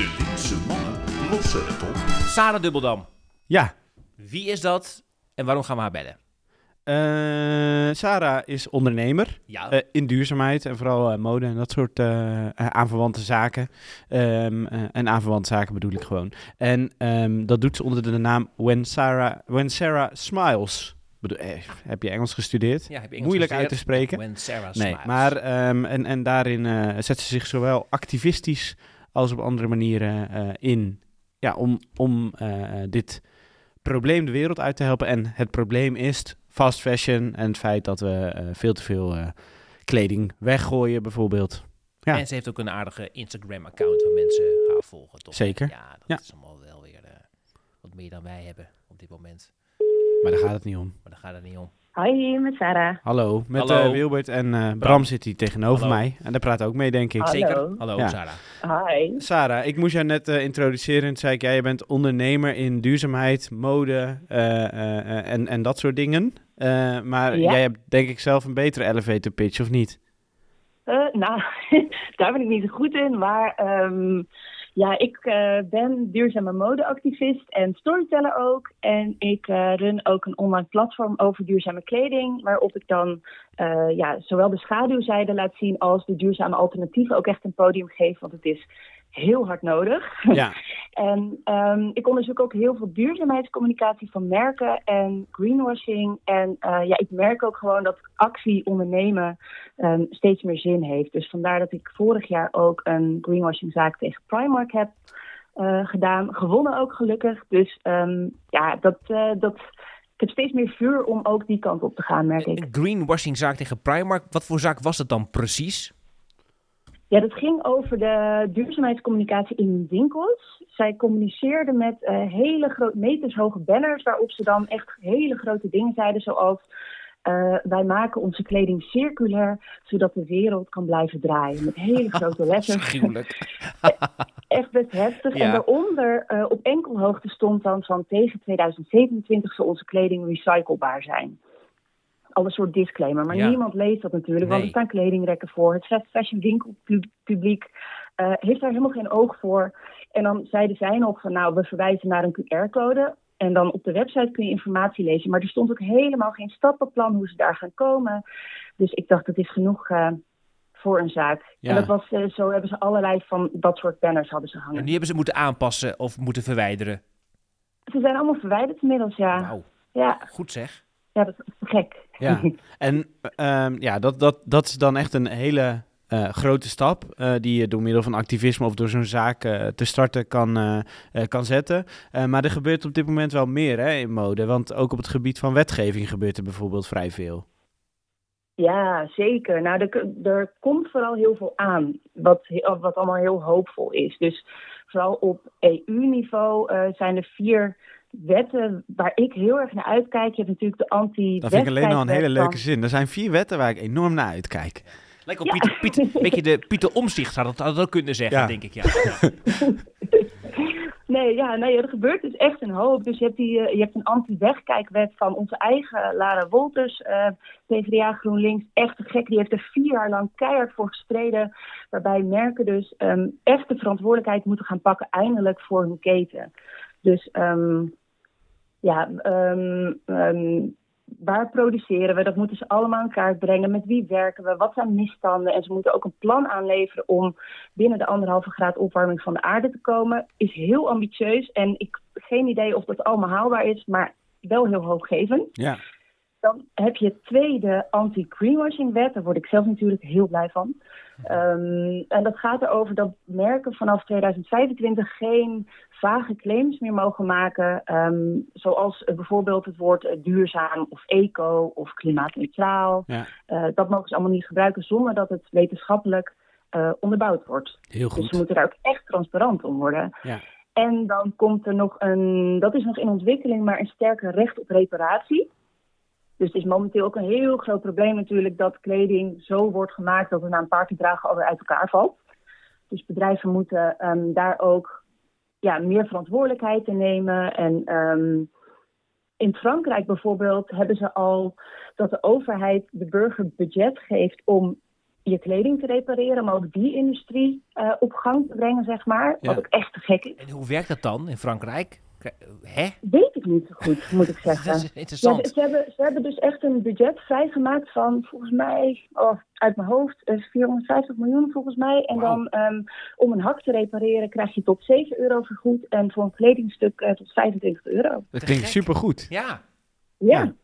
De linkse mannen lossen het op. Sarah Dubbeldam. Ja. Wie is dat en waarom gaan we haar bellen? Eh, Sarah is ondernemer Ja, eh, in duurzaamheid en vooral eh, mode en dat soort eh, eh, aanverwante zaken. Ehm, eh, en aanverwante zaken bedoel ik gewoon. En ehm, dat doet ze onder de naam When Sarah, When Sarah Smiles. Bedoel, eh, heb je Engels gestudeerd? ja heb je Engels Moeilijk uit te spreken. When Sarah Nee, smiles. maar ehm, en, en daarin eh, zet ze zich zowel activistisch als op andere manieren eh, in ja, om, om eh, dit probleem de wereld uit te helpen. En het probleem is fast fashion en het feit dat we eh, veel te veel kleding weggooien bijvoorbeeld. ja. En ze heeft ook een aardige Instagram-account waar mensen haar volgen. Toch? Zeker. Ja, dat Ja. is allemaal wel weer wat meer dan wij hebben op dit moment. Maar daar gaat het niet om. Maar daar gaat het niet om. Hoi, met Sarah. Hallo, met Hallo. eh, Wilbert en eh, Bram. zit hier tegenover Hallo. mij. En daar praat ook mee, denk ik. Hallo. Zeker? Hallo, Ja. Sarah. Hi. Sarah, ik moest jou net eh, introduceren. En toen zei ik, ja, je bent ondernemer in duurzaamheid, mode eh, eh, eh, en, en dat soort dingen. Eh, maar Ja. jij hebt denk ik zelf een betere elevator pitch, of niet? Eh, nou, daar ben ik niet zo goed in, maar ehm, ja, ik eh, ben duurzame modeactivist en storyteller ook. En ik eh, run ook een online platform over duurzame kleding, waarop ik dan eh, ja, zowel de schaduwzijde laat zien als de duurzame alternatieven ook echt een podium geef, want het is heel hard nodig. Ja, En ehm, ik onderzoek ook heel veel duurzaamheidscommunicatie van merken en greenwashing. En eh, ja, ik merk ook gewoon dat actie ondernemen ehm, steeds meer zin heeft. Dus vandaar dat ik vorig jaar ook een greenwashingzaak tegen Primark heb eh, gedaan. Gewonnen ook gelukkig. Dus ehm, ja, dat, eh, dat, ik heb steeds meer vuur om ook die kant op te gaan, merk ik. Een greenwashing-zaak tegen Primark. Wat voor zaak was het dan precies? Ja, dat ging over de duurzaamheidscommunicatie in winkels. Zij communiceerden met eh, hele grote metershoge banners waarop ze dan echt hele grote dingen zeiden zoals eh, wij maken onze kleding circulair zodat de wereld kan blijven draaien. Met hele grote letters. Afschuwelijk. Echt best heftig. Ja. En daaronder eh, op enkelhoogte stond dan van tegen 2027 zal onze kleding recyclebaar zijn. Al een soort disclaimer. Maar Ja. niemand leest dat natuurlijk, want er staan kledingrekken voor. Het fashion winkelpubliek eh, heeft daar helemaal geen oog voor. En dan zeiden zij nog van nou, we verwijzen naar een QR-code. En dan op de website kun je informatie lezen. Maar er stond ook helemaal geen stappenplan hoe ze daar gaan komen. Dus ik dacht, het is genoeg eh, voor een zaak. Ja. En dat was, eh, zo hebben ze allerlei van dat soort banners hadden ze hangen. En die hebben ze moeten aanpassen of moeten verwijderen. Ze zijn allemaal verwijderd inmiddels, ja. Ja, goed zeg. Ja dat is gek. ja. En ehm, ja, dat, dat, dat is dan echt een hele eh, grote stap eh, die je door middel van activisme of door zo'n zaak eh, te starten kan, kan zetten. Maar er gebeurt op dit moment wel meer hè, in mode. Want ook op het gebied van wetgeving gebeurt er bijvoorbeeld vrij veel. Ja, zeker. Nou, er, er komt vooral heel veel aan, wat, wat allemaal heel hoopvol is. Dus vooral op EU-niveau zijn er vier wetten waar ik heel erg naar uitkijk. Je hebt natuurlijk de anti Dat vind ik alleen al een hele leuke van- zin. Er zijn vier wetten waar ik enorm naar uitkijk. Lijkt op Pieter, Pieter, een beetje de Pieter Omzicht zou dat, dat ook kunnen zeggen, Ja. denk ik. Ja. Ja. Nee, ja, nee, er gebeurt dus echt een hoop. Dus je hebt, die, eh, je hebt een anti-wegkijkwet van onze eigen Lara Wolters, eh PvdA GroenLinks. Echt te gek. Die heeft er vier jaar lang keihard voor gestreden. Waarbij merken dus ehm, echt de verantwoordelijkheid moeten gaan pakken, eindelijk voor hun keten. Dus ehm, ja, ehm, ehm, waar produceren we? Dat moeten ze allemaal in kaart brengen. Met wie werken we? Wat zijn misstanden? En ze moeten ook een plan aanleveren om binnen de anderhalve graad opwarming van de aarde te komen. Is heel ambitieus en ik geen idee of dat allemaal haalbaar is, maar wel heel hoopgevend. Ja. Dan heb je het tweede anti-greenwashing-wet. Daar word ik zelf natuurlijk heel blij van. Ehm, en dat gaat erover dat merken vanaf 2025 geen vage claims meer mogen maken. ehm, zoals bijvoorbeeld het woord eh, duurzaam of eco of klimaatneutraal. Ja. Eh, dat mogen ze allemaal niet gebruiken zonder dat het wetenschappelijk eh, onderbouwd wordt. Heel Dus goed. moeten daar ook echt transparant om worden. Ja. En dan komt er nog een, dat is nog in ontwikkeling, maar een sterker recht op reparatie. Dus het is momenteel ook een heel groot probleem natuurlijk dat kleding zo wordt gemaakt dat het na een paar keer dragen alweer uit elkaar valt. Dus bedrijven moeten ehm, daar ook ja, meer verantwoordelijkheid in nemen. En ehm, in Frankrijk bijvoorbeeld hebben ze al dat de overheid de burger budget geeft om je kleding te repareren, maar ook die industrie eh, op gang te brengen, zeg maar. Ja. Wat ook echt te gek is. En hoe werkt dat dan in Frankrijk? Hè? Weet ik niet zo goed, moet ik zeggen. Dat is interessant. Ja, ze, ze hebben, ze hebben dus echt een budget vrijgemaakt van volgens mij, oh, uit mijn hoofd, eh, 450 miljoen volgens mij. En dan ehm, om een hak te repareren krijg je tot 7 euro vergoed en voor een kledingstuk eh, tot 25 euro. Dat klinkt supergoed. Ja. Ja,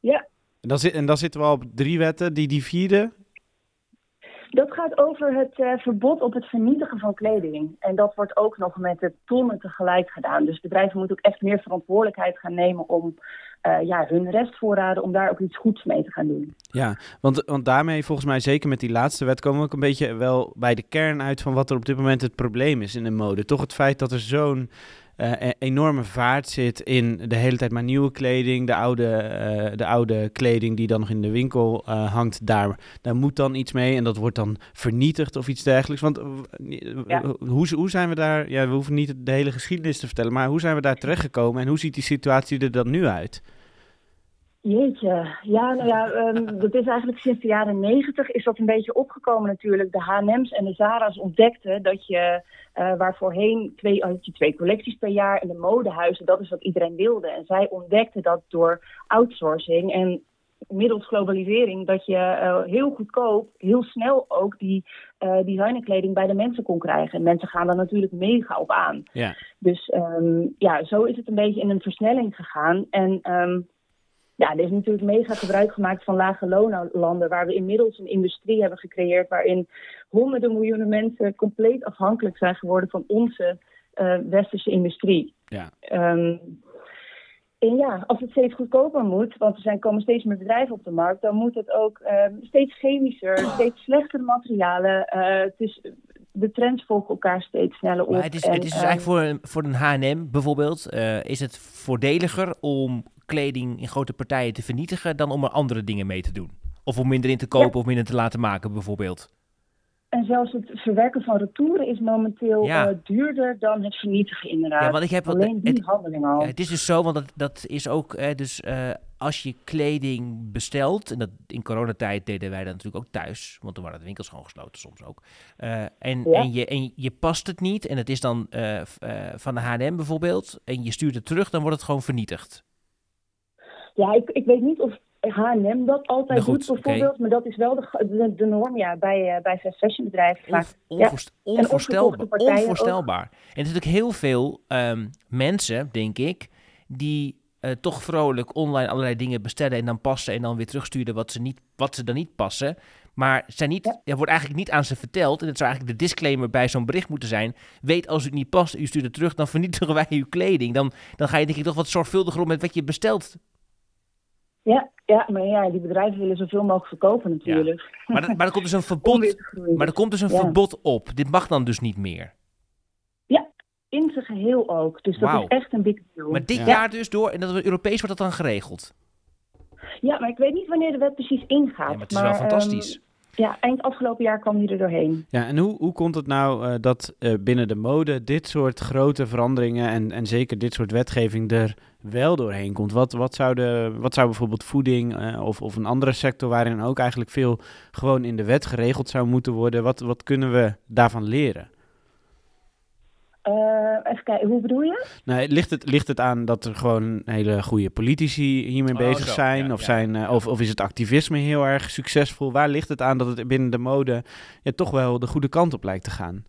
ja. En dan, zit, en dan zitten we al op drie wetten. Die, die vierde, Dat gaat over het eh, verbod op het vernietigen van kleding. En dat wordt ook nog met de tonnen tegelijk gedaan. Dus bedrijven moeten ook echt meer verantwoordelijkheid gaan nemen om eh, ja, hun restvoorraden, om daar ook iets goeds mee te gaan doen. Ja, want, want daarmee volgens mij, zeker met die laatste wet, komen we ook een beetje wel bij de kern uit van wat er op dit moment het probleem is in de mode. Toch het feit dat er zo'n eh, e- enorme vaart zit in de hele tijd maar nieuwe kleding, de oude, eh, de oude kleding die dan nog in de winkel eh, hangt, daar, daar moet dan iets mee en dat wordt dan vernietigd of iets dergelijks. Want Ja. hoe, hoe zijn we daar, ja, we hoeven niet de hele geschiedenis te vertellen, maar hoe zijn we daar terechtgekomen en hoe ziet die situatie er dan nu uit? Jeetje, ja, nou ja, ehm, dat is eigenlijk sinds de jaren negentig is dat een beetje opgekomen natuurlijk. De H&M's en de Zara's ontdekten dat je, eh waar voorheen twee, had je twee collecties per jaar en de modehuizen, dat is wat iedereen wilde. En zij ontdekten dat door outsourcing en middels globalisering, dat je eh, heel goedkoop, heel snel ook die eh designerkleding bij de mensen kon krijgen. En mensen gaan daar natuurlijk mega op aan. Ja. Dus ehm, ja, zo is het een beetje in een versnelling gegaan. En ehm, ja, er is natuurlijk mega gebruik gemaakt van lage loonlanden, waar we inmiddels een industrie hebben gecreëerd waarin honderden miljoenen mensen compleet afhankelijk zijn geworden van onze eh, westerse industrie. Ja. Ehm, en ja, als het steeds goedkoper moet, want er zijn, komen steeds meer bedrijven op de markt, dan moet het ook ehm, steeds chemischer, steeds slechtere materialen. Eh, het is, de trends volgen elkaar steeds sneller op. Maar het is, En, het is dus ehm, eigenlijk voor een, voor een H&M bijvoorbeeld, eh, is het voordeliger om kleding in grote partijen te vernietigen dan om er andere dingen mee te doen? Of om minder in te kopen of minder te laten maken bijvoorbeeld? En zelfs het verwerken van retouren is momenteel Ja. eh, duurder dan het vernietigen inderdaad. Ja, want ik heb wel- Alleen die het- handeling al. Het is dus zo, want dat, dat is ook, dus eh, als je kleding bestelt, en dat in coronatijd deden wij dat natuurlijk ook thuis, want toen waren de winkels gewoon gesloten soms ook. Eh, en, Ja. en, je, en je past het niet, en het is dan van de H&M bijvoorbeeld, en je stuurt het terug, dan wordt het gewoon vernietigd. Ja, ik, ik weet niet of H&M dat altijd Nou goed, doet bijvoorbeeld, maar dat is wel de, de, de norm ja, bij, eh bij fast fashion bedrijven. vaak. Onvoorst- Ja. En onvoorstelbaar. ook. onvoorstelbaar. En er zijn natuurlijk heel veel ehm, mensen, denk ik, die eh, toch vrolijk online allerlei dingen bestellen en dan passen en dan weer terugsturen wat ze, niet, wat ze dan niet passen. Maar zijn niet, er wordt eigenlijk niet aan ze verteld. En dat zou eigenlijk de disclaimer bij zo'n bericht moeten zijn. Weet als het niet past, u stuurt het terug, dan vernietigen wij uw kleding. Dan, dan ga je denk ik toch wat zorgvuldiger om met wat je bestelt. Ja, ja, maar ja, die bedrijven willen zoveel mogelijk verkopen natuurlijk. Maar, dat- maar er komt dus een verbod, maar er komt dus een Ja. verbod op. Dit mag dan dus niet meer. In zijn geheel ook. Dus dat is echt een big deal. Maar dit Ja. jaar dus door, en dat we Europees wordt dat dan geregeld. Ja, maar ik weet niet wanneer de wet precies ingaat. Ja, maar het is wel ehm, fantastisch. ja, eind afgelopen jaar kwam die er doorheen. Ja, en hoe, hoe komt het nou eh, dat eh, binnen de mode dit soort grote veranderingen en, en zeker dit soort wetgeving er wel doorheen komt? Wat, wat, zou, de, wat zou bijvoorbeeld voeding eh, of, of een andere sector waarin ook eigenlijk veel gewoon in de wet geregeld zou moeten worden, wat, wat kunnen we daarvan leren? Eh, even kijken, hoe bedoel je? Nou, ligt het, ligt het aan dat er gewoon hele goede politici hiermee Oh, bezig zo. zijn? Ja, of, ja, zijn eh, of, of is het activisme heel erg succesvol? Waar ligt het aan dat het binnen de mode ja, toch wel de goede kant op lijkt te gaan?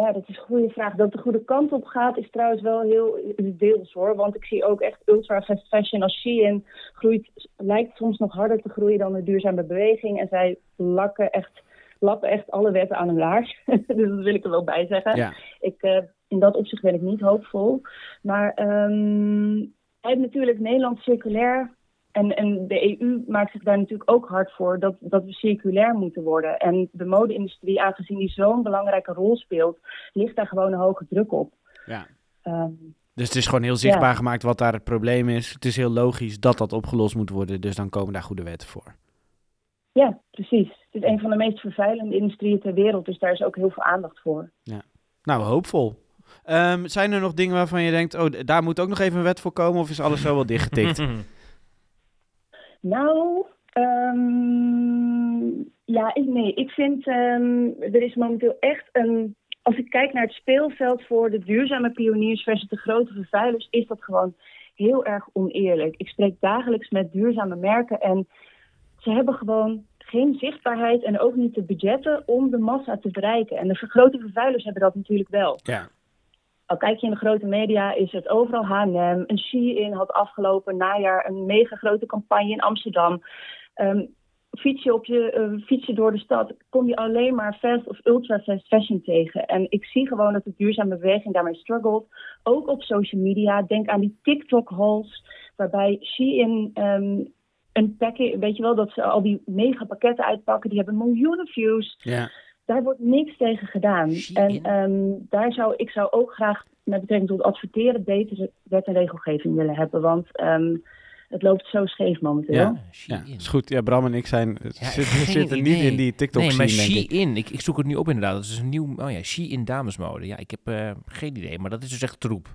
Ja, dat is een goede vraag. Dat de goede kant op gaat is trouwens wel heel deels hoor. Want ik zie ook echt ultra fast fashion als Shein groeit, lijkt soms nog harder te groeien dan de duurzame beweging. En zij lakken echt, lappen echt alle wetten aan hun laars. dus dat wil ik er wel bij zeggen. Ja. Ik, eh, in dat opzicht ben ik niet hoopvol. Maar ehm hij heeft natuurlijk Nederland circulair. En, en de EU maakt zich daar natuurlijk ook hard voor dat, dat we circulair moeten worden. En de mode-industrie, aangezien die zo'n belangrijke rol speelt, ligt daar gewoon een hoge druk op. Ja. Ehm, Dus het is gewoon heel zichtbaar gemaakt wat daar het probleem is. Het is heel logisch dat dat opgelost moet worden. Dus dan komen daar goede wetten voor. ja, precies. Het is een van de meest vervuilende industrieën ter wereld, dus daar is ook heel veel aandacht voor. Nou, hoopvol. Ehm, zijn er nog dingen waarvan je denkt, oh, daar moet ook nog even een wet voor komen? Of is alles zo wel dichtgetikt? Nou, ehm, ja, ik, nee. Ik vind, ehm, er is momenteel echt een... Als ik kijk naar het speelveld voor de duurzame pioniers versus de grote vervuilers, is dat gewoon heel erg oneerlijk. Ik spreek dagelijks met duurzame merken en ze hebben gewoon geen zichtbaarheid en ook niet de budgetten om de massa te bereiken. En de grote vervuilers hebben dat natuurlijk wel. ja. Al kijk je in de grote media, is het overal H&M. Een Shein had afgelopen najaar een mega grote campagne in Amsterdam. Ehm, fiets, je op je, eh, fiets je door de stad, kom je alleen maar fast of ultra fast fashion tegen. En ik zie gewoon dat de duurzame beweging daarmee struggelt. Ook op social media. Denk aan die TikTok-hauls, waarbij Shein... ehm een package, weet je wel, dat ze al die mega pakketten uitpakken, die hebben miljoenen views ja. Daar wordt niks tegen gedaan. Shein. En ehm, daar zou ik zou ook graag met betrekking tot adverteren betere wet en regelgeving willen hebben. Want ehm, het loopt zo scheef momenteel. Ja. Shein. Ja, is goed. Ja, Bram en ik zijn, zitten, niet in die tiktok Nee, maar denk ik. Shein, ik, ik zoek het nu op inderdaad. Dat is een nieuw, oh ja, Shein damesmode. Ja, ik heb eh, geen idee, maar dat is dus echt troep.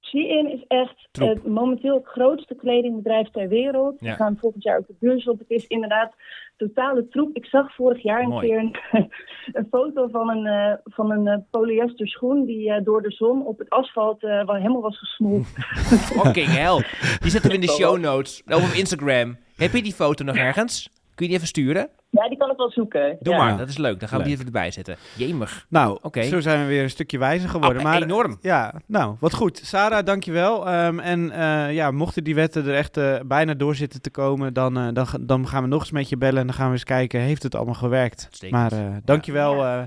Shein is echt Troep. eh, momenteel het grootste kledingbedrijf ter wereld. Ja. We gaan volgend jaar ook de beurs op. Het is inderdaad totale troep. Ik zag vorig jaar een Mooi. keer een, een foto van een, eh, van een eh, polyester schoen die eh, door de zon op het asfalt eh, wel helemaal was gesmolten. Fucking hell. Die zetten we in de show notes. Of op Instagram. Heb je die foto nog ergens? Kun je die even sturen? ja, die kan ik wel zoeken. Doe Ja. maar, dat is leuk. Dan gaan we die even erbij zetten. Jemig. Nou, Oké. zo zijn we weer een stukje wijzer geworden. Ah, maar enorm. Ja, nou, wat goed. Sarah, dankjewel. Um, en eh, ja, mochten die wetten er echt eh, bijna door zitten te komen, dan, eh, dan, dan gaan we nog eens met je bellen en dan gaan we eens kijken, heeft het allemaal gewerkt? Uitstekend. Maar eh dankjewel eh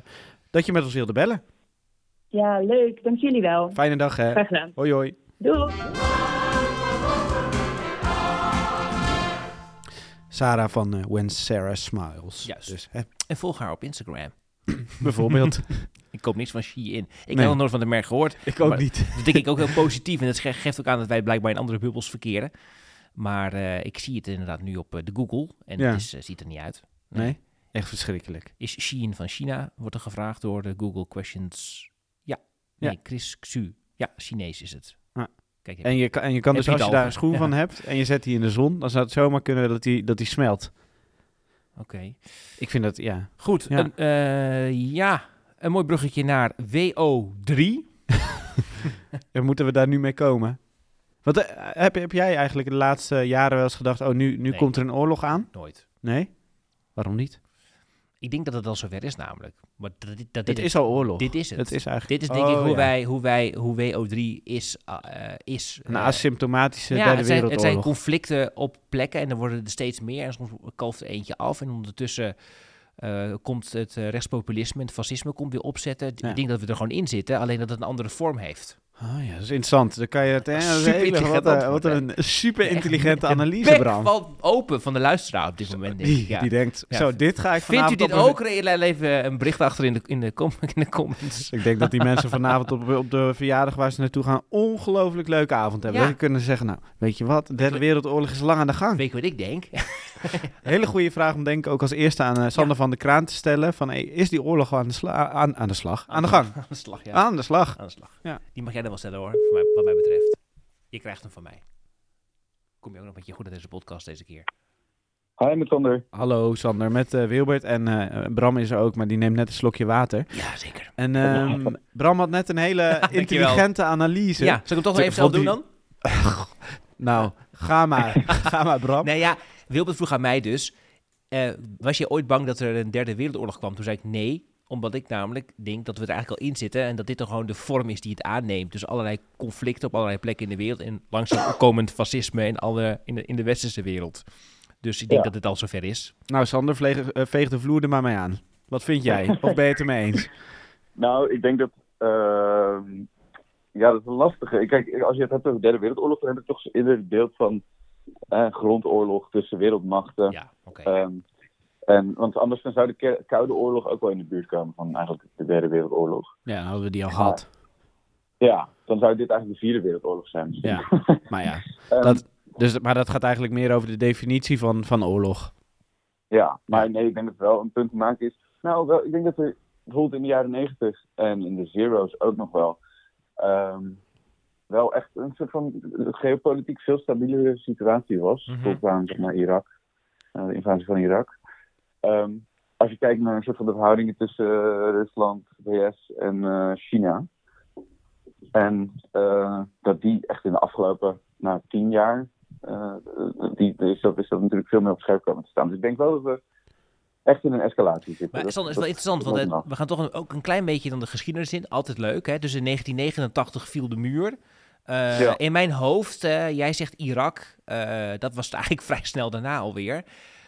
dat je met ons wilde bellen. Ja, leuk. Dank jullie wel. Fijne dag, hè. Graag gedaan. Hoi, hoi. Doei. Sarah van eh, When Sarah Smiles. Juist. Dus, hè, En volg haar op Instagram. bijvoorbeeld. Ik koop niks van Shein. Ik Nee. heb nog nooit van de merk gehoord. ik ook niet. Dat denk ik ook heel positief. En dat ge- geeft ook aan dat wij blijkbaar in andere bubbels verkeren. Maar eh, ik zie het inderdaad nu op eh, de Google. En Ja. het is, ziet er niet uit. Nee, echt verschrikkelijk. Is Shein van China? Wordt er gevraagd door de Google Questions. Ja. Nee, Ja. Chris Xu. Ja, Chinees is het. Kijk, En je kan, en je kan dus als je daar een schoen ja. van hebt en je zet die in de zon, dan zou het zomaar kunnen dat die, dat die smelt. Oké. Ik vind dat, ja. Goed. Ja. Een, eh, ja, een mooi bruggetje naar WO3. En moeten we daar nu mee komen? Wat, eh, heb, heb jij eigenlijk de laatste jaren wel eens gedacht, oh, nu, nu Nee. komt er een oorlog aan? Nooit. Nee? Waarom niet? Ik denk dat het al zover is namelijk. Maar dat, dit- dat Het dit is al oorlog. Dit is het. Het is eigenlijk... Dit is denk ik Oh, hoe, ja. wij, hoe wij, hoe WO3 is. uh, uh, is Een uh, asymptomatische ja, derde het zijn, het zijn conflicten op plekken en er worden er steeds meer. En soms kalft er eentje af. En ondertussen uh, komt het rechtspopulisme en het fascisme komt weer opzetten. Ja. Ik denk dat we er gewoon in zitten, alleen dat het een andere vorm heeft. Ah ja, dat is interessant. Dan kan je het... hè, Super hele- wat, antwoord, wat een super intelligente analyse, Bram. valt open van de luisteraar op dit moment. Denk ik. Ja. die denkt, Ja. zo, dit ga ik Vindt u vanavond dit op ook? Re- Even een bericht achter in de, in de, com- in de comments. Ik denk dat die mensen vanavond op, op de verjaardag waar ze naartoe gaan... ongelooflijk leuke avond hebben. Ja. Dat kunnen zeggen, nou, weet je wat? De derde wereldoorlog is lang aan de gang. Weet je wat ik denk? Hele goede vraag om denk ik ook als eerste aan eh, Sander van de Kraan te stellen. Van, hey, is die oorlog aan de, sla- aan, aan de slag? Aan de gang? Aan de slag, ja. Aan de slag. Aan de slag. Ja. Die mag jij dan wel stellen hoor, voor mij, wat mij betreft. Je krijgt hem van mij. Kom je ook nog met je goed uit deze podcast deze keer. Hi, met Sander. Hallo Sander, met eh, Wilbert en eh, Bram is er ook, maar die neemt net een slokje water. Ja, zeker. En ehm, Bram had net een hele intelligente analyse. Ja, zal ik hem toch wel even zelf doen dan? nou, ga maar. ga maar, Bram. Nee, ja, Wilbert vroeg aan mij dus, eh, was je ooit bang dat er een derde wereldoorlog kwam? Toen zei ik nee, omdat ik namelijk denk dat we er eigenlijk al in zitten en dat dit dan gewoon de vorm is die het aanneemt. Dus allerlei conflicten op allerlei plekken in de wereld en langzaam opkomend fascisme in, alle, in, de, in de westerse wereld. Dus ik denk Ja. dat het al zover is. Nou, Sander, vleeg, eh, veeg de vloer er maar mee aan. Wat vind jij? Of ben je het ermee eens? Nou, ik denk dat. ehm, ja, dat is een lastige. Kijk, als je het hebt over de Derde Wereldoorlog, dan heb ik toch eerder het beeld van grondoorlog tussen wereldmachten. Ja, oké. Ehm, en, want anders dan zou de Koude Oorlog ook wel in de buurt komen van eigenlijk de Derde Wereldoorlog. Ja, dan hadden we die al gehad. Ja, dan zou dit eigenlijk de Vierde Wereldoorlog zijn. misschien. Ja, maar ja. Ehm, Dat, dus, maar dat gaat eigenlijk meer over de definitie van, van oorlog. Ja, maar nee, ik denk dat wel een punt te maken is. Nou, wel, ik denk dat er bijvoorbeeld in de jaren negentig en in de zero's ook nog wel, ehm, wel echt een soort van geopolitiek veel stabielere situatie was. Mhm. Tot aan zeg maar, Irak, eh, de invasie van Irak. Ehm, als je kijkt naar een soort van de verhoudingen tussen eh, Rusland, VS en eh, China. En dat die echt in de afgelopen nou, tien jaar die, is, dat, is dat natuurlijk veel meer op scherp komen te staan. Dus ik denk wel dat we echt in een escalatie zitten. Maar Dat- is wel interessant, dat want we gaan toch een- ook een klein beetje dan de geschiedenis in. Altijd leuk, hè? Dus in 1989 viel de muur. Eh, Ja. In mijn hoofd, eh, jij zegt Irak, eh, dat was het eigenlijk vrij snel daarna alweer.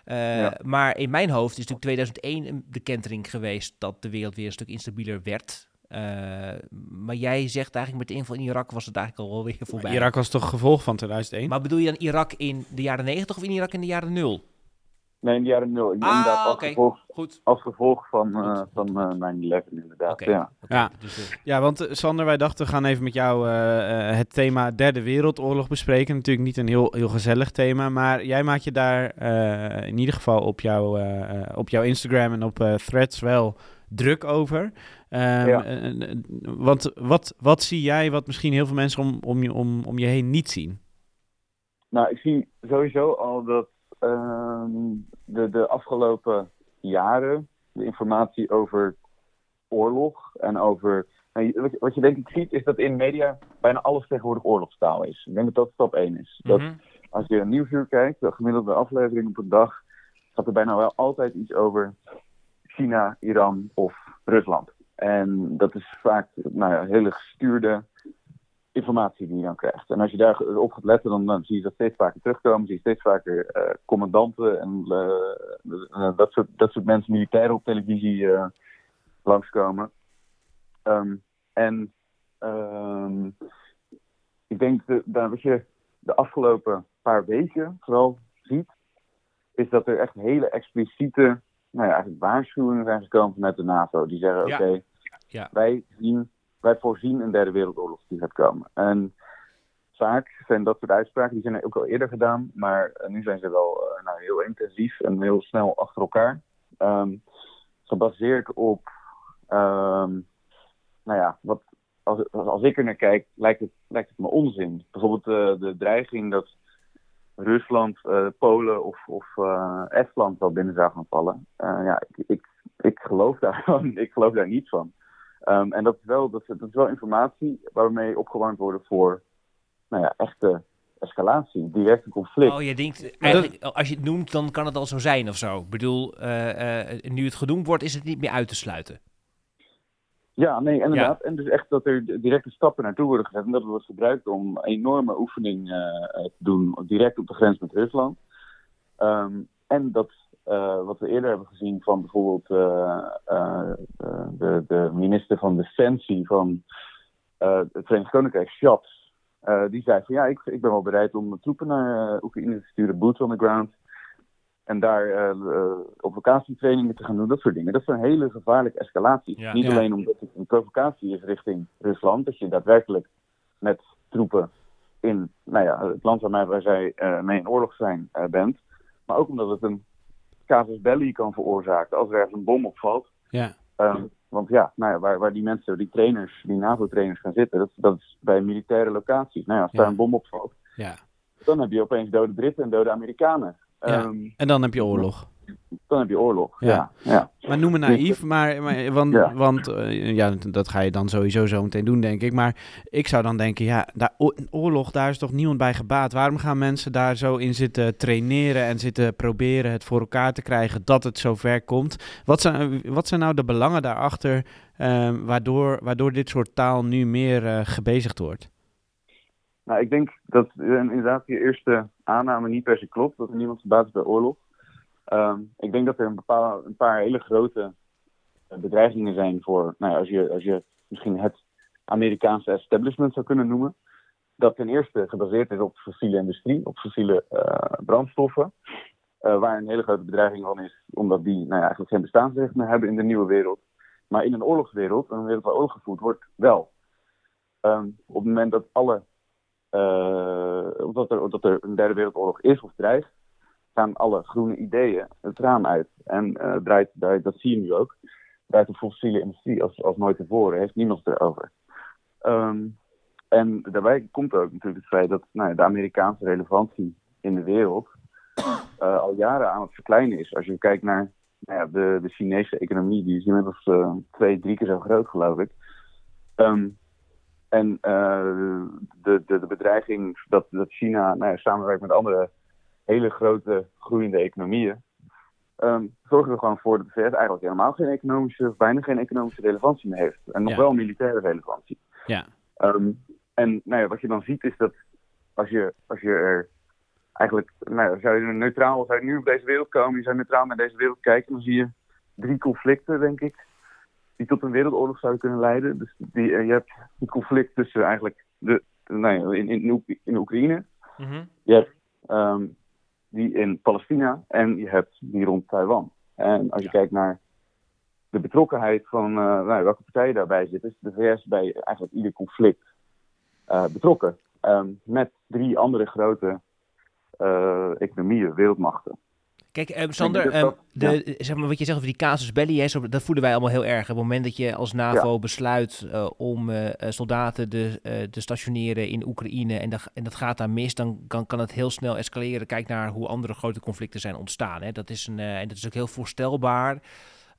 Eh, Ja. Maar in mijn hoofd is natuurlijk 2001 een- de kentering geweest dat de wereld weer een stuk instabieler werd. Eh, maar jij zegt eigenlijk met de inval in Irak was het eigenlijk al wel weer voorbij. Irak was toch gevolg van 2001? Maar bedoel je dan Irak in de jaren 90 of in Irak in de jaren 0? Nee, in de jaren nul. Ah, inderdaad als oké. gevolg, Goed. als gevolg van, eh van eh 9-11 inderdaad. Oké. Ja. Ja. Dus, eh, Ja, want Sander, wij dachten we gaan even met jou eh, eh, het thema Derde Wereldoorlog bespreken. Natuurlijk niet een heel, heel gezellig thema, maar jij maakt je daar eh, in ieder geval op, jouw op jouw Instagram en op eh, Threads wel druk over. Ehm, Ja. want wat, wat zie jij wat misschien heel veel mensen om, om, je, om, om je heen niet zien? Nou, ik zie sowieso al dat de, de afgelopen jaren de informatie over oorlog en over. nou, je- wat, je, wat je denk ik ziet, is dat in media bijna alles tegenwoordig oorlogstaal is. Ik denk dat dat stap 1 is. Dat mhm. als je een nieuwsuur kijkt, de gemiddelde aflevering op een dag, gaat er bijna wel altijd iets over China, Iran of Rusland. En dat is vaak nou ja, hele gestuurde informatie die je dan krijgt. En als je daarop gaat letten, dan, dan zie je dat steeds vaker terugkomen. Zie je steeds vaker eh, commandanten en eh, eh, dat, soort, dat soort mensen, militairen op televisie eh, langskomen. Ehm, en ehm, ik denk dat, wat je de afgelopen paar weken vooral ziet, is dat er echt hele expliciete nou ja, eigenlijk waarschuwingen zijn gekomen vanuit de NAVO. Die zeggen, Ja. oké, Ja. wij, zien, wij voorzien een derde wereldoorlog die gaat komen. En vaak zijn dat soort uitspraken, die zijn ook al eerder gedaan, maar eh, nu zijn ze wel eh, nou, heel intensief en heel snel achter elkaar. Ehm, gebaseerd op, ehm, nou ja, wat, als, als ik er naar kijk, lijkt het, lijkt het me onzin. Bijvoorbeeld eh, de dreiging dat Rusland, Polen of, of Estland wel binnen zou gaan vallen. Ja, ik, ik, ik, geloof daar ik geloof daar niet van. Ehm, en dat is, wel, dat, is, dat is wel informatie waarmee opgewarmd worden voor nou ja, echte escalatie, directe conflict. Oh, je denkt, eigenlijk, als je het noemt, dan kan het al zo zijn of zo. Ik bedoel, eh, eh, nu het genoemd wordt, is het niet meer uit te sluiten. Ja, nee, inderdaad. En dus echt dat er directe stappen naartoe worden gezet. En dat wordt gebruikt om een enorme oefening eh, te doen, direct op de grens met Rusland. Ehm, en dat, eh, wat we eerder hebben gezien van bijvoorbeeld eh, eh, de, de minister van Defensie van het Verenigd Koninkrijk, Schatz, die zei van ja, ik, ik ben wel bereid om troepen naar Oekraïne te sturen, boots on the ground. En daar op vakantietrainingen te gaan doen, dat soort dingen. Dat zijn hele gevaarlijke escalaties. Ja. Niet Ja. alleen omdat het een provocatie is richting Rusland, dat je daadwerkelijk met troepen in nou ja, het land waarmee waar zij mee in oorlog zijn bent. Maar ook omdat het een casus belli kan veroorzaken als er ergens een bom opvalt. Ja. Ehm, want ja, nou ja waar, waar die mensen, die trainers, die NAVO-trainers gaan zitten, dat, dat is bij militaire locaties. Nou ja, als daar een bom opvalt, Ja. dan heb je opeens dode Britten en dode Amerikanen. Ja. Ehm, En dan heb je oorlog. Dan heb je oorlog. Ja. Ja. Ja. Maar noem me naïef, maar, maar want, Ja. want eh, ja, dat ga je dan sowieso zo meteen doen, denk ik. Maar ik zou dan denken, ja, daar, oorlog, daar is toch niemand bij gebaat. Waarom gaan mensen daar zo in zitten traineren en zitten proberen het voor elkaar te krijgen dat het zover komt? Wat zijn, wat zijn nou de belangen daarachter eh, waardoor, waardoor dit soort taal nu meer eh, gebezigd wordt? Nou, ik denk dat eh, inderdaad je eerste aanname niet per se klopt, dat er niemand gebaat is bij oorlog. Ehm, ik denk dat er een, bepaal, een paar hele grote eh, bedreigingen zijn voor, nou ja, als, je, als je misschien het Amerikaanse establishment zou kunnen noemen. Dat ten eerste gebaseerd is op fossiele industrie, op fossiele eh, brandstoffen. eh, waar een hele grote bedreiging van is, omdat die nou ja, eigenlijk geen bestaansrecht meer hebben in de nieuwe wereld. Maar in een oorlogswereld, een wereld waar oorlog gevoerd wordt, wel. Ehm, op het moment dat alle eh, omdat, er, omdat er een derde wereldoorlog is of dreigt, gaan alle groene ideeën het raam uit. En eh, draait, dat zie je nu ook, draait de fossiele industrie als, als nooit tevoren, heeft niemand erover. Ehm, en daarbij komt ook natuurlijk het feit dat nou ja, de Amerikaanse relevantie in de wereld eh, al jaren aan het verkleinen is. Als je kijkt naar nou ja, de, de Chinese economie, die is inmiddels eh, twee, drie keer zo groot, geloof ik. Ehm, en de, de, de bedreiging dat, dat China nou ja, samenwerkt met andere hele grote groeiende economieën, ehm, zorgen er gewoon voor dat de VS eigenlijk helemaal geen economische, of bijna geen economische relevantie meer heeft. En nog Ja. wel militaire relevantie. Ja. Ehm, en nou ja, wat je dan ziet is dat als je, als je er eigenlijk, nou zou je neutraal, zou je nu op deze wereld komen, je zou neutraal naar deze wereld kijken, dan zie je drie conflicten, denk ik, die tot een wereldoorlog zouden kunnen leiden. Dus die, eh, je hebt het conflict tussen eigenlijk de, nou ja, in, in, in Oekraïne, je hebt ehm, die in Palestina en je hebt die rond Taiwan. En als je kijkt naar de betrokkenheid van eh, nou, welke partijen daarbij zitten, is de VS bij eigenlijk ieder conflict eh, betrokken. Ehm, met drie andere grote eh, economieën, wereldmachten. Kijk, eh, Sander, ehm, de, zeg maar wat je zegt over die casus belli, hè, zo- dat voelen wij allemaal heel erg. Op het moment dat je als NAVO besluit eh, om eh, eh, soldaten de, eh, te stationeren in Oekraïne en, dat- en dat gaat daar mis, dan kan, kan het heel snel escaleren. Kijk naar hoe andere grote conflicten zijn ontstaan. Hè. Dat is een, eh, en dat is ook heel voorstelbaar.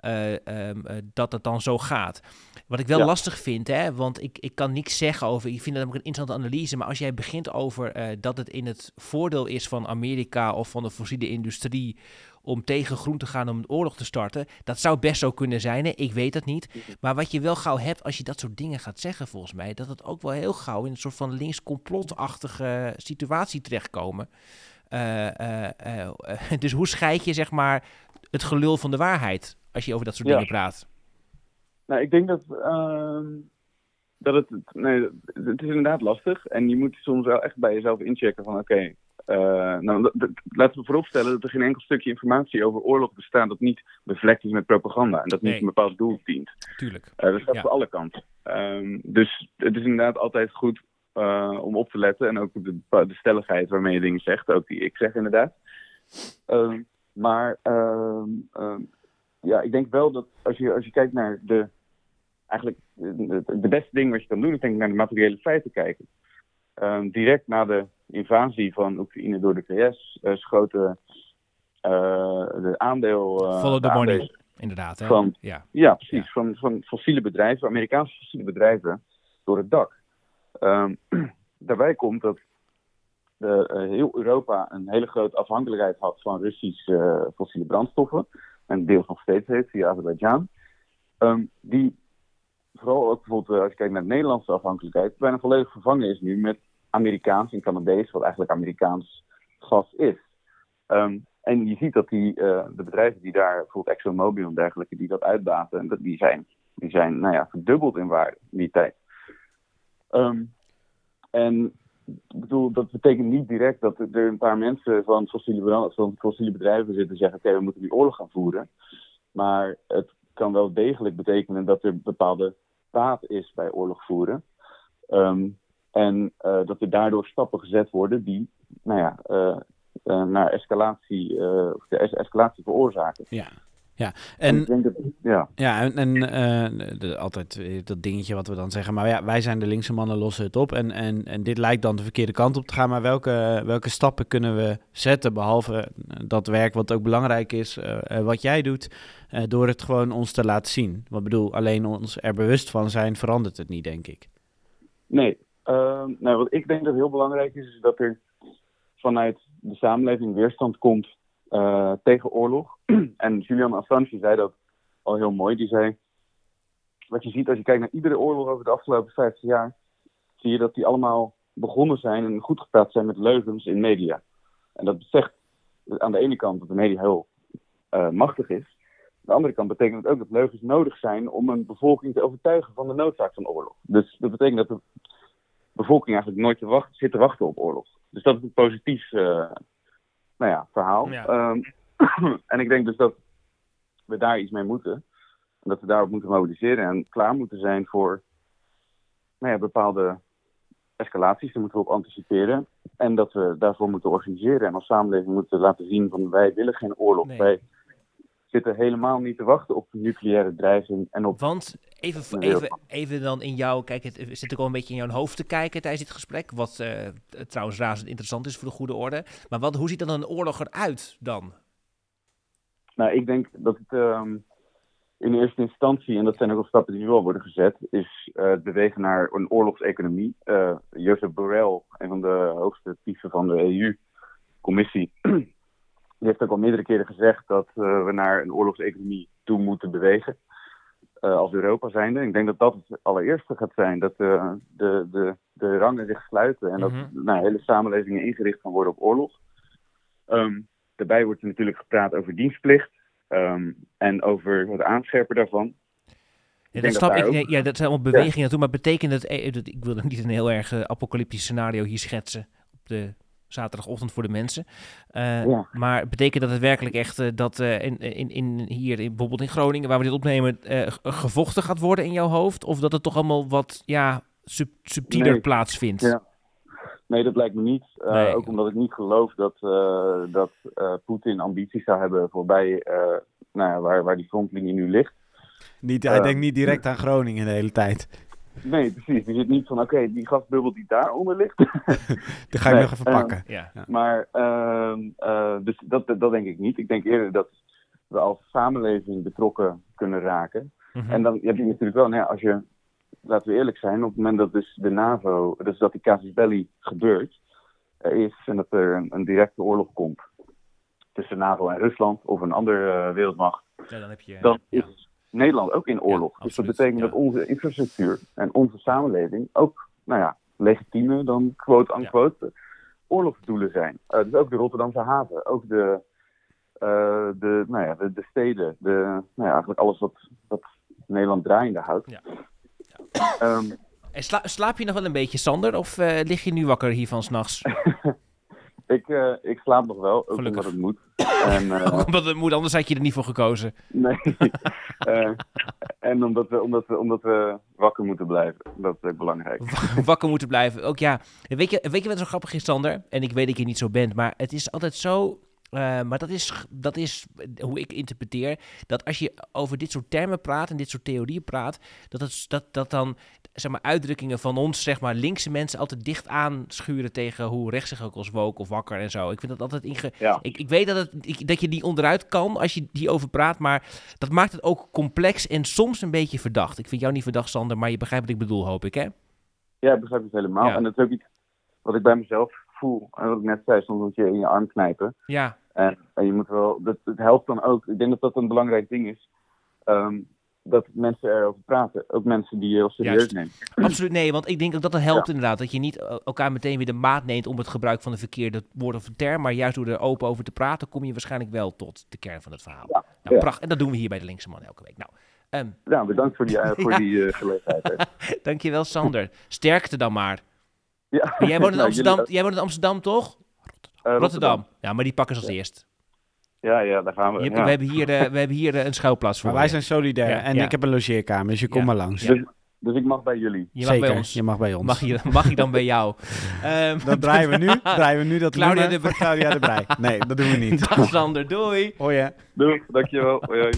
Eh, dat het dan zo gaat. Wat ik wel Ja. lastig vind, hè, want ik, ik kan niks zeggen over. Ik vind dat ook een interessante analyse. Maar als jij begint over eh, dat het in het voordeel is van Amerika of van de fossiele industrie om tegen groen te gaan om een oorlog te starten. Dat zou best zo kunnen zijn, hè? ik weet het niet. Maar wat je wel gauw hebt als je dat soort dingen gaat zeggen, volgens mij, dat het ook wel heel gauw in een soort van links-complotachtige situatie terechtkomen. Dus hoe scheid je zeg maar het gelul van de waarheid als je over dat soort Ja. dingen praat? Nou, ik denk dat, ehm, dat het, nee, het is inderdaad lastig. En je moet soms wel echt bij jezelf inchecken van oké, eh, nou, laten we vooropstellen dat er geen enkel stukje informatie over oorlog bestaat dat niet bevlekt is met propaganda. En dat niet een bepaald doel dient. Tuurlijk. Eh, dat staat Ja. voor alle kanten. Ehm, dus het is inderdaad altijd goed eh, om op te letten. En ook de, de stelligheid waarmee je dingen zegt. Ook die ik zeg inderdaad. Ehm, maar ja, ik denk wel dat als je, als je kijkt naar de... Eigenlijk de, de beste ding wat je kan doen is denk ik naar de materiële feiten kijken. Ehm, direct na de invasie van Oekraïne door de VS eh, schoten eh, de aandeel... eh, Follow the money, inderdaad. Hè? van, ja. ja, precies. Van, van fossiele bedrijven, Amerikaanse fossiele bedrijven, door het dak. Ehm, daarbij komt dat de, heel Europa een hele grote afhankelijkheid had van Russische fossiele brandstoffen. En deels nog steeds heeft via Azerbeidzjan. Ehm, die vooral ook bijvoorbeeld eh, als je kijkt naar de Nederlandse afhankelijkheid, bijna volledig vervangen is nu met Amerikaans en Canadees, wat eigenlijk Amerikaans gas is. Ehm, en je ziet dat die, eh, de bedrijven die daar, bijvoorbeeld ExxonMobil en dergelijke, die dat uitbaten, en dat, die zijn, die zijn nou ja, verdubbeld in waarde in die tijd. Ehm, en ik bedoel, dat betekent niet direct dat er een paar mensen van fossiele, van bedrijven zitten en zeggen: Oké, we moeten die oorlog gaan voeren. Maar het kan wel degelijk betekenen dat er bepaalde baat is bij oorlog voeren. Ehm, en eh, dat er daardoor stappen gezet worden die nou ja, eh, eh, naar escalatie, of de es- escalatie veroorzaken. Ja, ja. En En, ik denk dat, ja. ja, en, en eh, de- altijd dat dingetje wat we dan zeggen. Maar ja, wij zijn de linkse mannen, lossen het op. En, en, en dit lijkt dan de verkeerde kant op te gaan. Maar welke, welke stappen kunnen we zetten? Behalve eh, dat werk wat ook belangrijk is, eh, wat jij doet. door het gewoon ons te laten zien. Wat bedoel, alleen ons er bewust van zijn verandert het niet, denk ik. Nee, Ehm, nou, wat ik denk dat heel belangrijk is, is dat er vanuit de samenleving weerstand komt eh, tegen oorlog. en Julian Assange zei dat al heel mooi. Die zei, wat je ziet als je kijkt naar iedere oorlog over de afgelopen 50 jaar, zie je dat die allemaal begonnen zijn en goed gepraat zijn met leugens in media. En dat zegt aan de ene kant dat de media heel eh, machtig is. Aan de andere kant betekent het ook dat leugens nodig zijn om een bevolking te overtuigen van de noodzaak van oorlog. Dus dat betekent dat de bevolking eigenlijk nooit te wachten, zit te wachten op oorlog. Dus dat is een positief eh, nou ja, verhaal. Ja. Ehm, en ik denk dus dat we daar iets mee moeten. En dat we daarop moeten mobiliseren en klaar moeten zijn voor nou ja, bepaalde escalaties. Daar moeten we op anticiperen. En dat we daarvoor moeten organiseren. En als samenleving moeten laten zien van wij willen geen oorlog. Nee. Wij zitten helemaal niet te wachten op nucleaire dreiging en op Want even, even, even dan in jou, kijk, het zit ook al een beetje in jouw hoofd te kijken tijdens dit gesprek. Wat eh, trouwens razend interessant is voor de goede orde. Maar wat, hoe ziet dan een oorlog eruit dan? Nou, ik denk dat het ehm, in eerste instantie, en dat zijn ook al stappen die nu al worden gezet, is eh, het bewegen naar een oorlogseconomie. Eh Joseph Borrell, een van de hoogste pieven van de EU-commissie, die heeft ook al meerdere keren gezegd dat eh, we naar een oorlogseconomie toe moeten bewegen. eh, als Europa zijnde. Ik denk dat dat het allereerste gaat zijn. Dat eh, de, de, de rangen zich sluiten en dat nou, hele samenlevingen ingericht gaan worden op oorlog. Ehm, daarbij wordt er natuurlijk gepraat over dienstplicht ehm, en over het aanscherpen daarvan. Ja, dat snap ik. ook- Ja, dat zijn allemaal bewegingen naartoe. Maar betekent het... dat- Ik wil niet een heel erg eh, apocalyptisch scenario hier schetsen. Op de zaterdagochtend voor de mensen. Eh, Ja. Maar betekent dat het werkelijk echt eh, dat eh, in, in, in, hier in, bijvoorbeeld in Groningen, waar we dit opnemen, eh, gevochten gaat worden in jouw hoofd? Of dat het toch allemaal wat ja, sub, subtieler Nee. plaatsvindt? Ja. Nee, dat lijkt me niet. Eh, Nee. Ook omdat ik niet geloof dat, eh, dat eh, Poetin ambities zou hebben voorbij eh, nou ja, waar, waar die frontlinie nu ligt. Niet, hij denkt niet direct aan Groningen de hele tijd. Nee, precies. Je zit niet van, oké, die gasbubbel die daaronder ligt. Die ga ik Nee, nog even eh, pakken. Ja. Maar ehm, eh, dus dat, dat denk ik niet. Ik denk eerder dat we als samenleving betrokken kunnen raken. Mhm. En dan heb je natuurlijk wel, nou ja, als je, laten we eerlijk zijn, op het moment dat dus de NAVO, dus dat die casus belli gebeurt, er is en dat er een, een directe oorlog komt tussen NAVO en Rusland of een andere eh, wereldmacht, Ja, dan heb je... dan ja. is Nederland ook in oorlog. dus dat betekent ja. dat onze infrastructuur en onze samenleving ook, nou ja, legitieme dan quote-unquote oorlogsdoelen zijn. Eh, dus ook de Rotterdamse haven, ook de, eh, de, nou ja, de, de steden, de, nou ja, eigenlijk alles wat, wat Nederland draaiende houdt. Ja. Ehm, En sla- slaap je nog wel een beetje, Sander? Of eh, lig je nu wakker hiervan s'nachts? ik, eh, ik slaap nog wel, ook Gelukkig. omdat het moet. En, eh, Ook omdat het moet, anders had je er niet voor gekozen. nee. Eh, en omdat we, omdat, we, omdat we wakker moeten blijven. Dat is ook belangrijk. wakker moeten blijven. Ook ja, weet je, weet je wat zo grappig is, Sander? En ik weet dat je niet zo bent, maar het is altijd zo... eh, maar dat is, dat is hoe ik interpreteer. Dat als je over dit soort termen praat en dit soort theorieën praat, dat, het, dat, dat dan zeg maar, uitdrukkingen van ons, zeg maar, linkse mensen altijd dicht aanschuren tegen hoe rechts zich ook als woke of wakker en zo. Ik vind dat altijd inge... Ja. Ik, ik weet dat, het, ik- dat je die onderuit kan als je die over praat, maar dat maakt het ook complex en soms een beetje verdacht. Ik vind jou niet verdacht, Sander, maar je begrijpt wat ik bedoel, hoop ik, hè? Ja, ik begrijp het helemaal. Ja. En dat is ook iets wat ik bij mezelf gevoel. En wat ik net zei, soms moet je in je arm knijpen. Ja, En, en je moet wel, dat, het helpt dan ook. Ik denk dat dat een belangrijk ding is. ehm, dat mensen erover praten. Ook mensen die je heel serieus Juist. nemen. absoluut nee. Want ik denk ook dat het helpt inderdaad. Dat je niet eh, elkaar meteen weer de maat neemt om het gebruik van de verkeerde woord of term. Maar juist door er open over te praten, kom je waarschijnlijk wel tot de kern van het verhaal. Nou, ja. prachtig. En dat doen we hier bij de Linkse Man elke week. Nou, ehm, bedankt voor die, eh, voor die eh, gelegenheid. dankjewel Sander. Sterkte dan maar. Ja. Maar jij woont in Nou, Amsterdam, jullie- jij woont in Amsterdam toch? Eh, Rotterdam. Ja, maar die pakken ze als eerst. Ja, ja, daar gaan we. Je- ja. We hebben hier, eh, we hebben hier eh, een schuilplaats voor. Maar wij zijn solidair Ja, en ja. ik heb een logeerkamer, dus je komt maar langs. Dus, ik mag bij jullie. Je mag Zeker, bij ons. je mag bij ons. Mag, je, mag ik dan bij jou? Ehm, Dan draaien we nu, draaien we nu dat Claudia de van Claudia de Brij. Nee, dat doen we niet. Dag Sander, doei. Hoi hè. Doei, dankjewel. Hoi.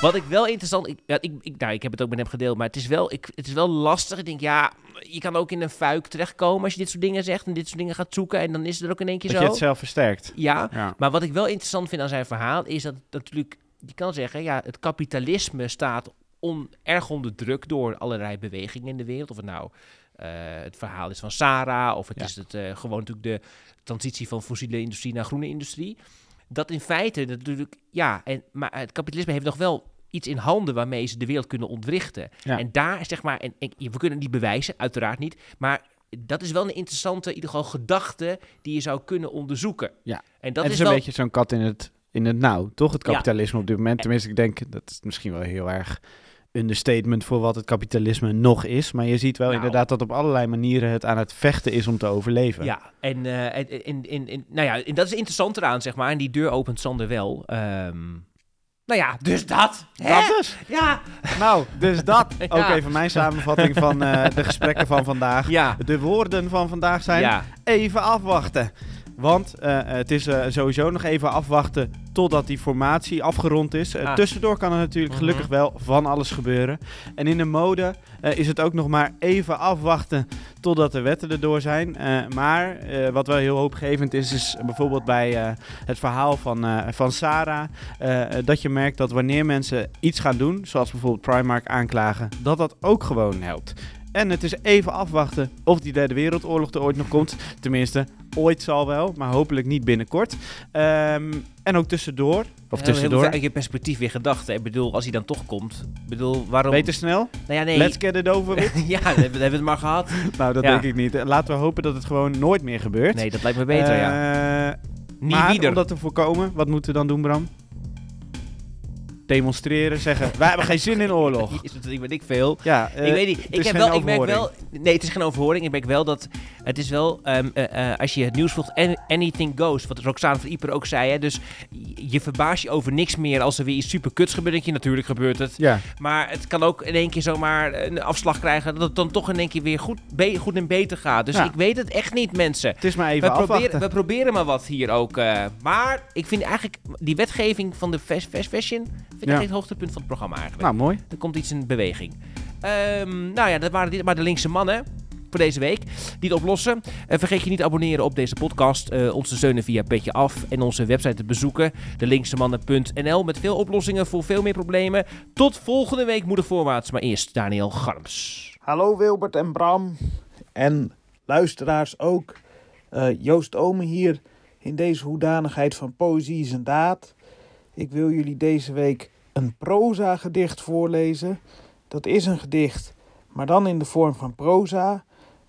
Wat ik wel interessant... Ik, ja, ik, ik, nou, ik heb het ook met hem gedeeld, maar het is, wel, ik, het is wel lastig. Ik denk, ja, je kan ook in een fuik terechtkomen als je dit soort dingen zegt en dit soort dingen gaat zoeken. En dan is het er ook in één keer Dat zo. je het zelf versterkt. Ja, Ja. maar wat ik wel interessant vind aan zijn verhaal is dat het natuurlijk, je kan zeggen, ja, het kapitalisme staat on, erg onder druk door allerlei bewegingen in de wereld. Of het nou eh, het verhaal is van Sarah, of het Ja. is het eh, gewoon natuurlijk de transitie van fossiele industrie naar groene industrie. Dat in feite natuurlijk, ja, en, maar het kapitalisme heeft nog wel iets in handen waarmee ze de wereld kunnen ontwrichten. Ja. En daar is zeg maar, en, en we kunnen het niet bewijzen, uiteraard niet, maar dat is wel een interessante, in ieder geval gedachte die je zou kunnen onderzoeken. Ja. En dat het is, is een wel, beetje zo'n kat in het, in het nauw, toch? Het Ja. kapitalisme op dit moment. Tenminste, ik denk, dat is misschien wel heel erg understatement voor wat het kapitalisme nog is. Maar je ziet wel Nou. inderdaad dat op allerlei manieren het aan het vechten is om te overleven. Ja, en, en, en, en, en- nou ja, en dat is interessant eraan, zeg maar. En die deur opent Sander wel. Ehm, nou ja, dus dat. hè? Dat dus. Ja, Nou, dus dat. Ja. Ook even mijn samenvatting van eh, de gesprekken van vandaag. ja, De woorden van vandaag zijn ja. even afwachten. Want eh, het is eh, sowieso nog even afwachten totdat die formatie afgerond is. Eh, Ah. Tussendoor kan er natuurlijk Mhm. gelukkig wel van alles gebeuren. En in de mode is het ook nog maar even afwachten totdat de wetten erdoor zijn. Maar wat wel heel hoopgevend is, is bijvoorbeeld bij het verhaal van, van Sarah. dat je merkt dat wanneer mensen iets gaan doen, zoals bijvoorbeeld Primark aanklagen, dat dat ook gewoon helpt. En het is even afwachten of die derde wereldoorlog er ooit nog komt. Tenminste, ooit zal wel, maar hopelijk niet binnenkort. Ehm, en ook tussendoor, of Heel- tussendoor, Heel, je perspectief weer gedacht. hè. Ik bedoel, als hij dan toch komt. Ik bedoel, waarom... beter snel. Nou ja, nee. Let's get it over with. ja, hebben we- hebben we het maar gehad. nou, dat Ja. denk ik niet. Laten we hopen dat het gewoon nooit meer gebeurt. Nee, dat lijkt me beter, ja. Eh, Niet maar wieder. om dat te voorkomen, wat moeten we dan doen, Bram? Demonstreren, zeggen, wij hebben geen zin in oorlog. Ik weet ik veel. Ja, eh, ik weet niet. Ik, heb wel, ik merk wel. Nee, het is geen overhoring. Ik merk wel dat. Het is wel. ehm, eh, eh, als je het nieuws volgt. an- Anything goes. Wat Roxane van Ieper ook zei. Hè, dus je verbaast je over niks meer. Als er weer iets super kuts gebeurt. je, Natuurlijk gebeurt het. Ja, Maar het kan ook in één keer zomaar een afslag krijgen. Dat het dan toch in één keer weer goed, goed en beter gaat. Dus Ja. ik weet het echt niet, mensen. het is maar We even proberen, afwachten. we proberen maar wat hier ook. eh, maar ik vind eigenlijk die wetgeving van de fast fashion. Vind ik Ja. echt het hoogtepunt van het programma eigenlijk. Nou, mooi. Er komt iets in beweging. Ehm, nou ja, dat waren dit maar de linkse mannen voor deze week. Die het oplossen. Eh, vergeet je niet te abonneren op deze podcast. eh, ons te steunen via Petje Af. En onze website te bezoeken. delinksemmannen.nl Met veel oplossingen voor veel meer problemen. Tot volgende week moeder voorwaarts. Maar eerst Daniel Garms. Hallo Wilbert en Bram. En luisteraars ook. Eh, Joost Omen hier in deze hoedanigheid van Poëzie is een daad. Ik wil jullie deze week een proza gedicht voorlezen. Dat is een gedicht, maar dan in de vorm van proza.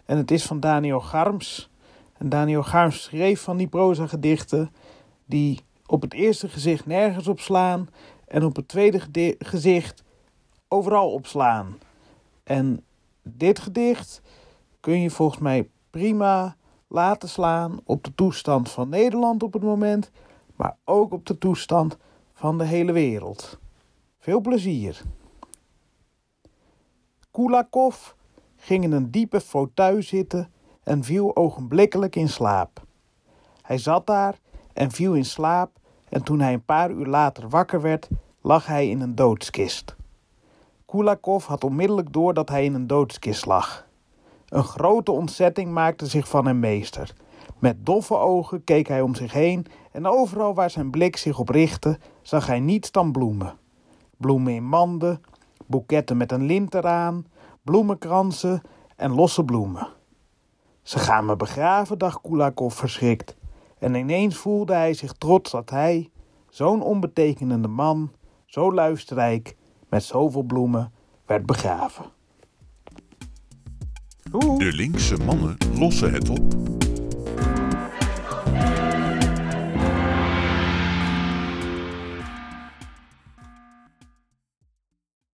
En het is van Daniel Garms. En Daniel Garms schreef van die proza gedichten die op het eerste gezicht nergens op slaan en op het tweede gezicht overal opslaan. En dit gedicht kun je volgens mij prima laten slaan op de toestand van Nederland op het moment, maar ook op de toestand van de hele wereld. Veel plezier. Kulakov ging in een diepe fauteuil zitten en viel ogenblikkelijk in slaap. Hij zat daar en viel in slaap en toen hij een paar uur later wakker werd, lag hij in een doodskist. Kulakov had onmiddellijk door dat hij in een doodskist lag. Een grote ontzetting maakte zich van hem meester. Met doffe ogen keek hij om zich heen en overal waar zijn blik zich op richtte, zag hij niets dan bloemen. Bloemen in manden, boeketten met een lint eraan, bloemenkransen en losse bloemen. Ze gaan me begraven, dacht Kulakov verschrikt. En ineens voelde hij zich trots dat hij, zo'n onbetekenende man, zo luisterrijk, met zoveel bloemen, werd begraven. De linkse mannen lossen het op.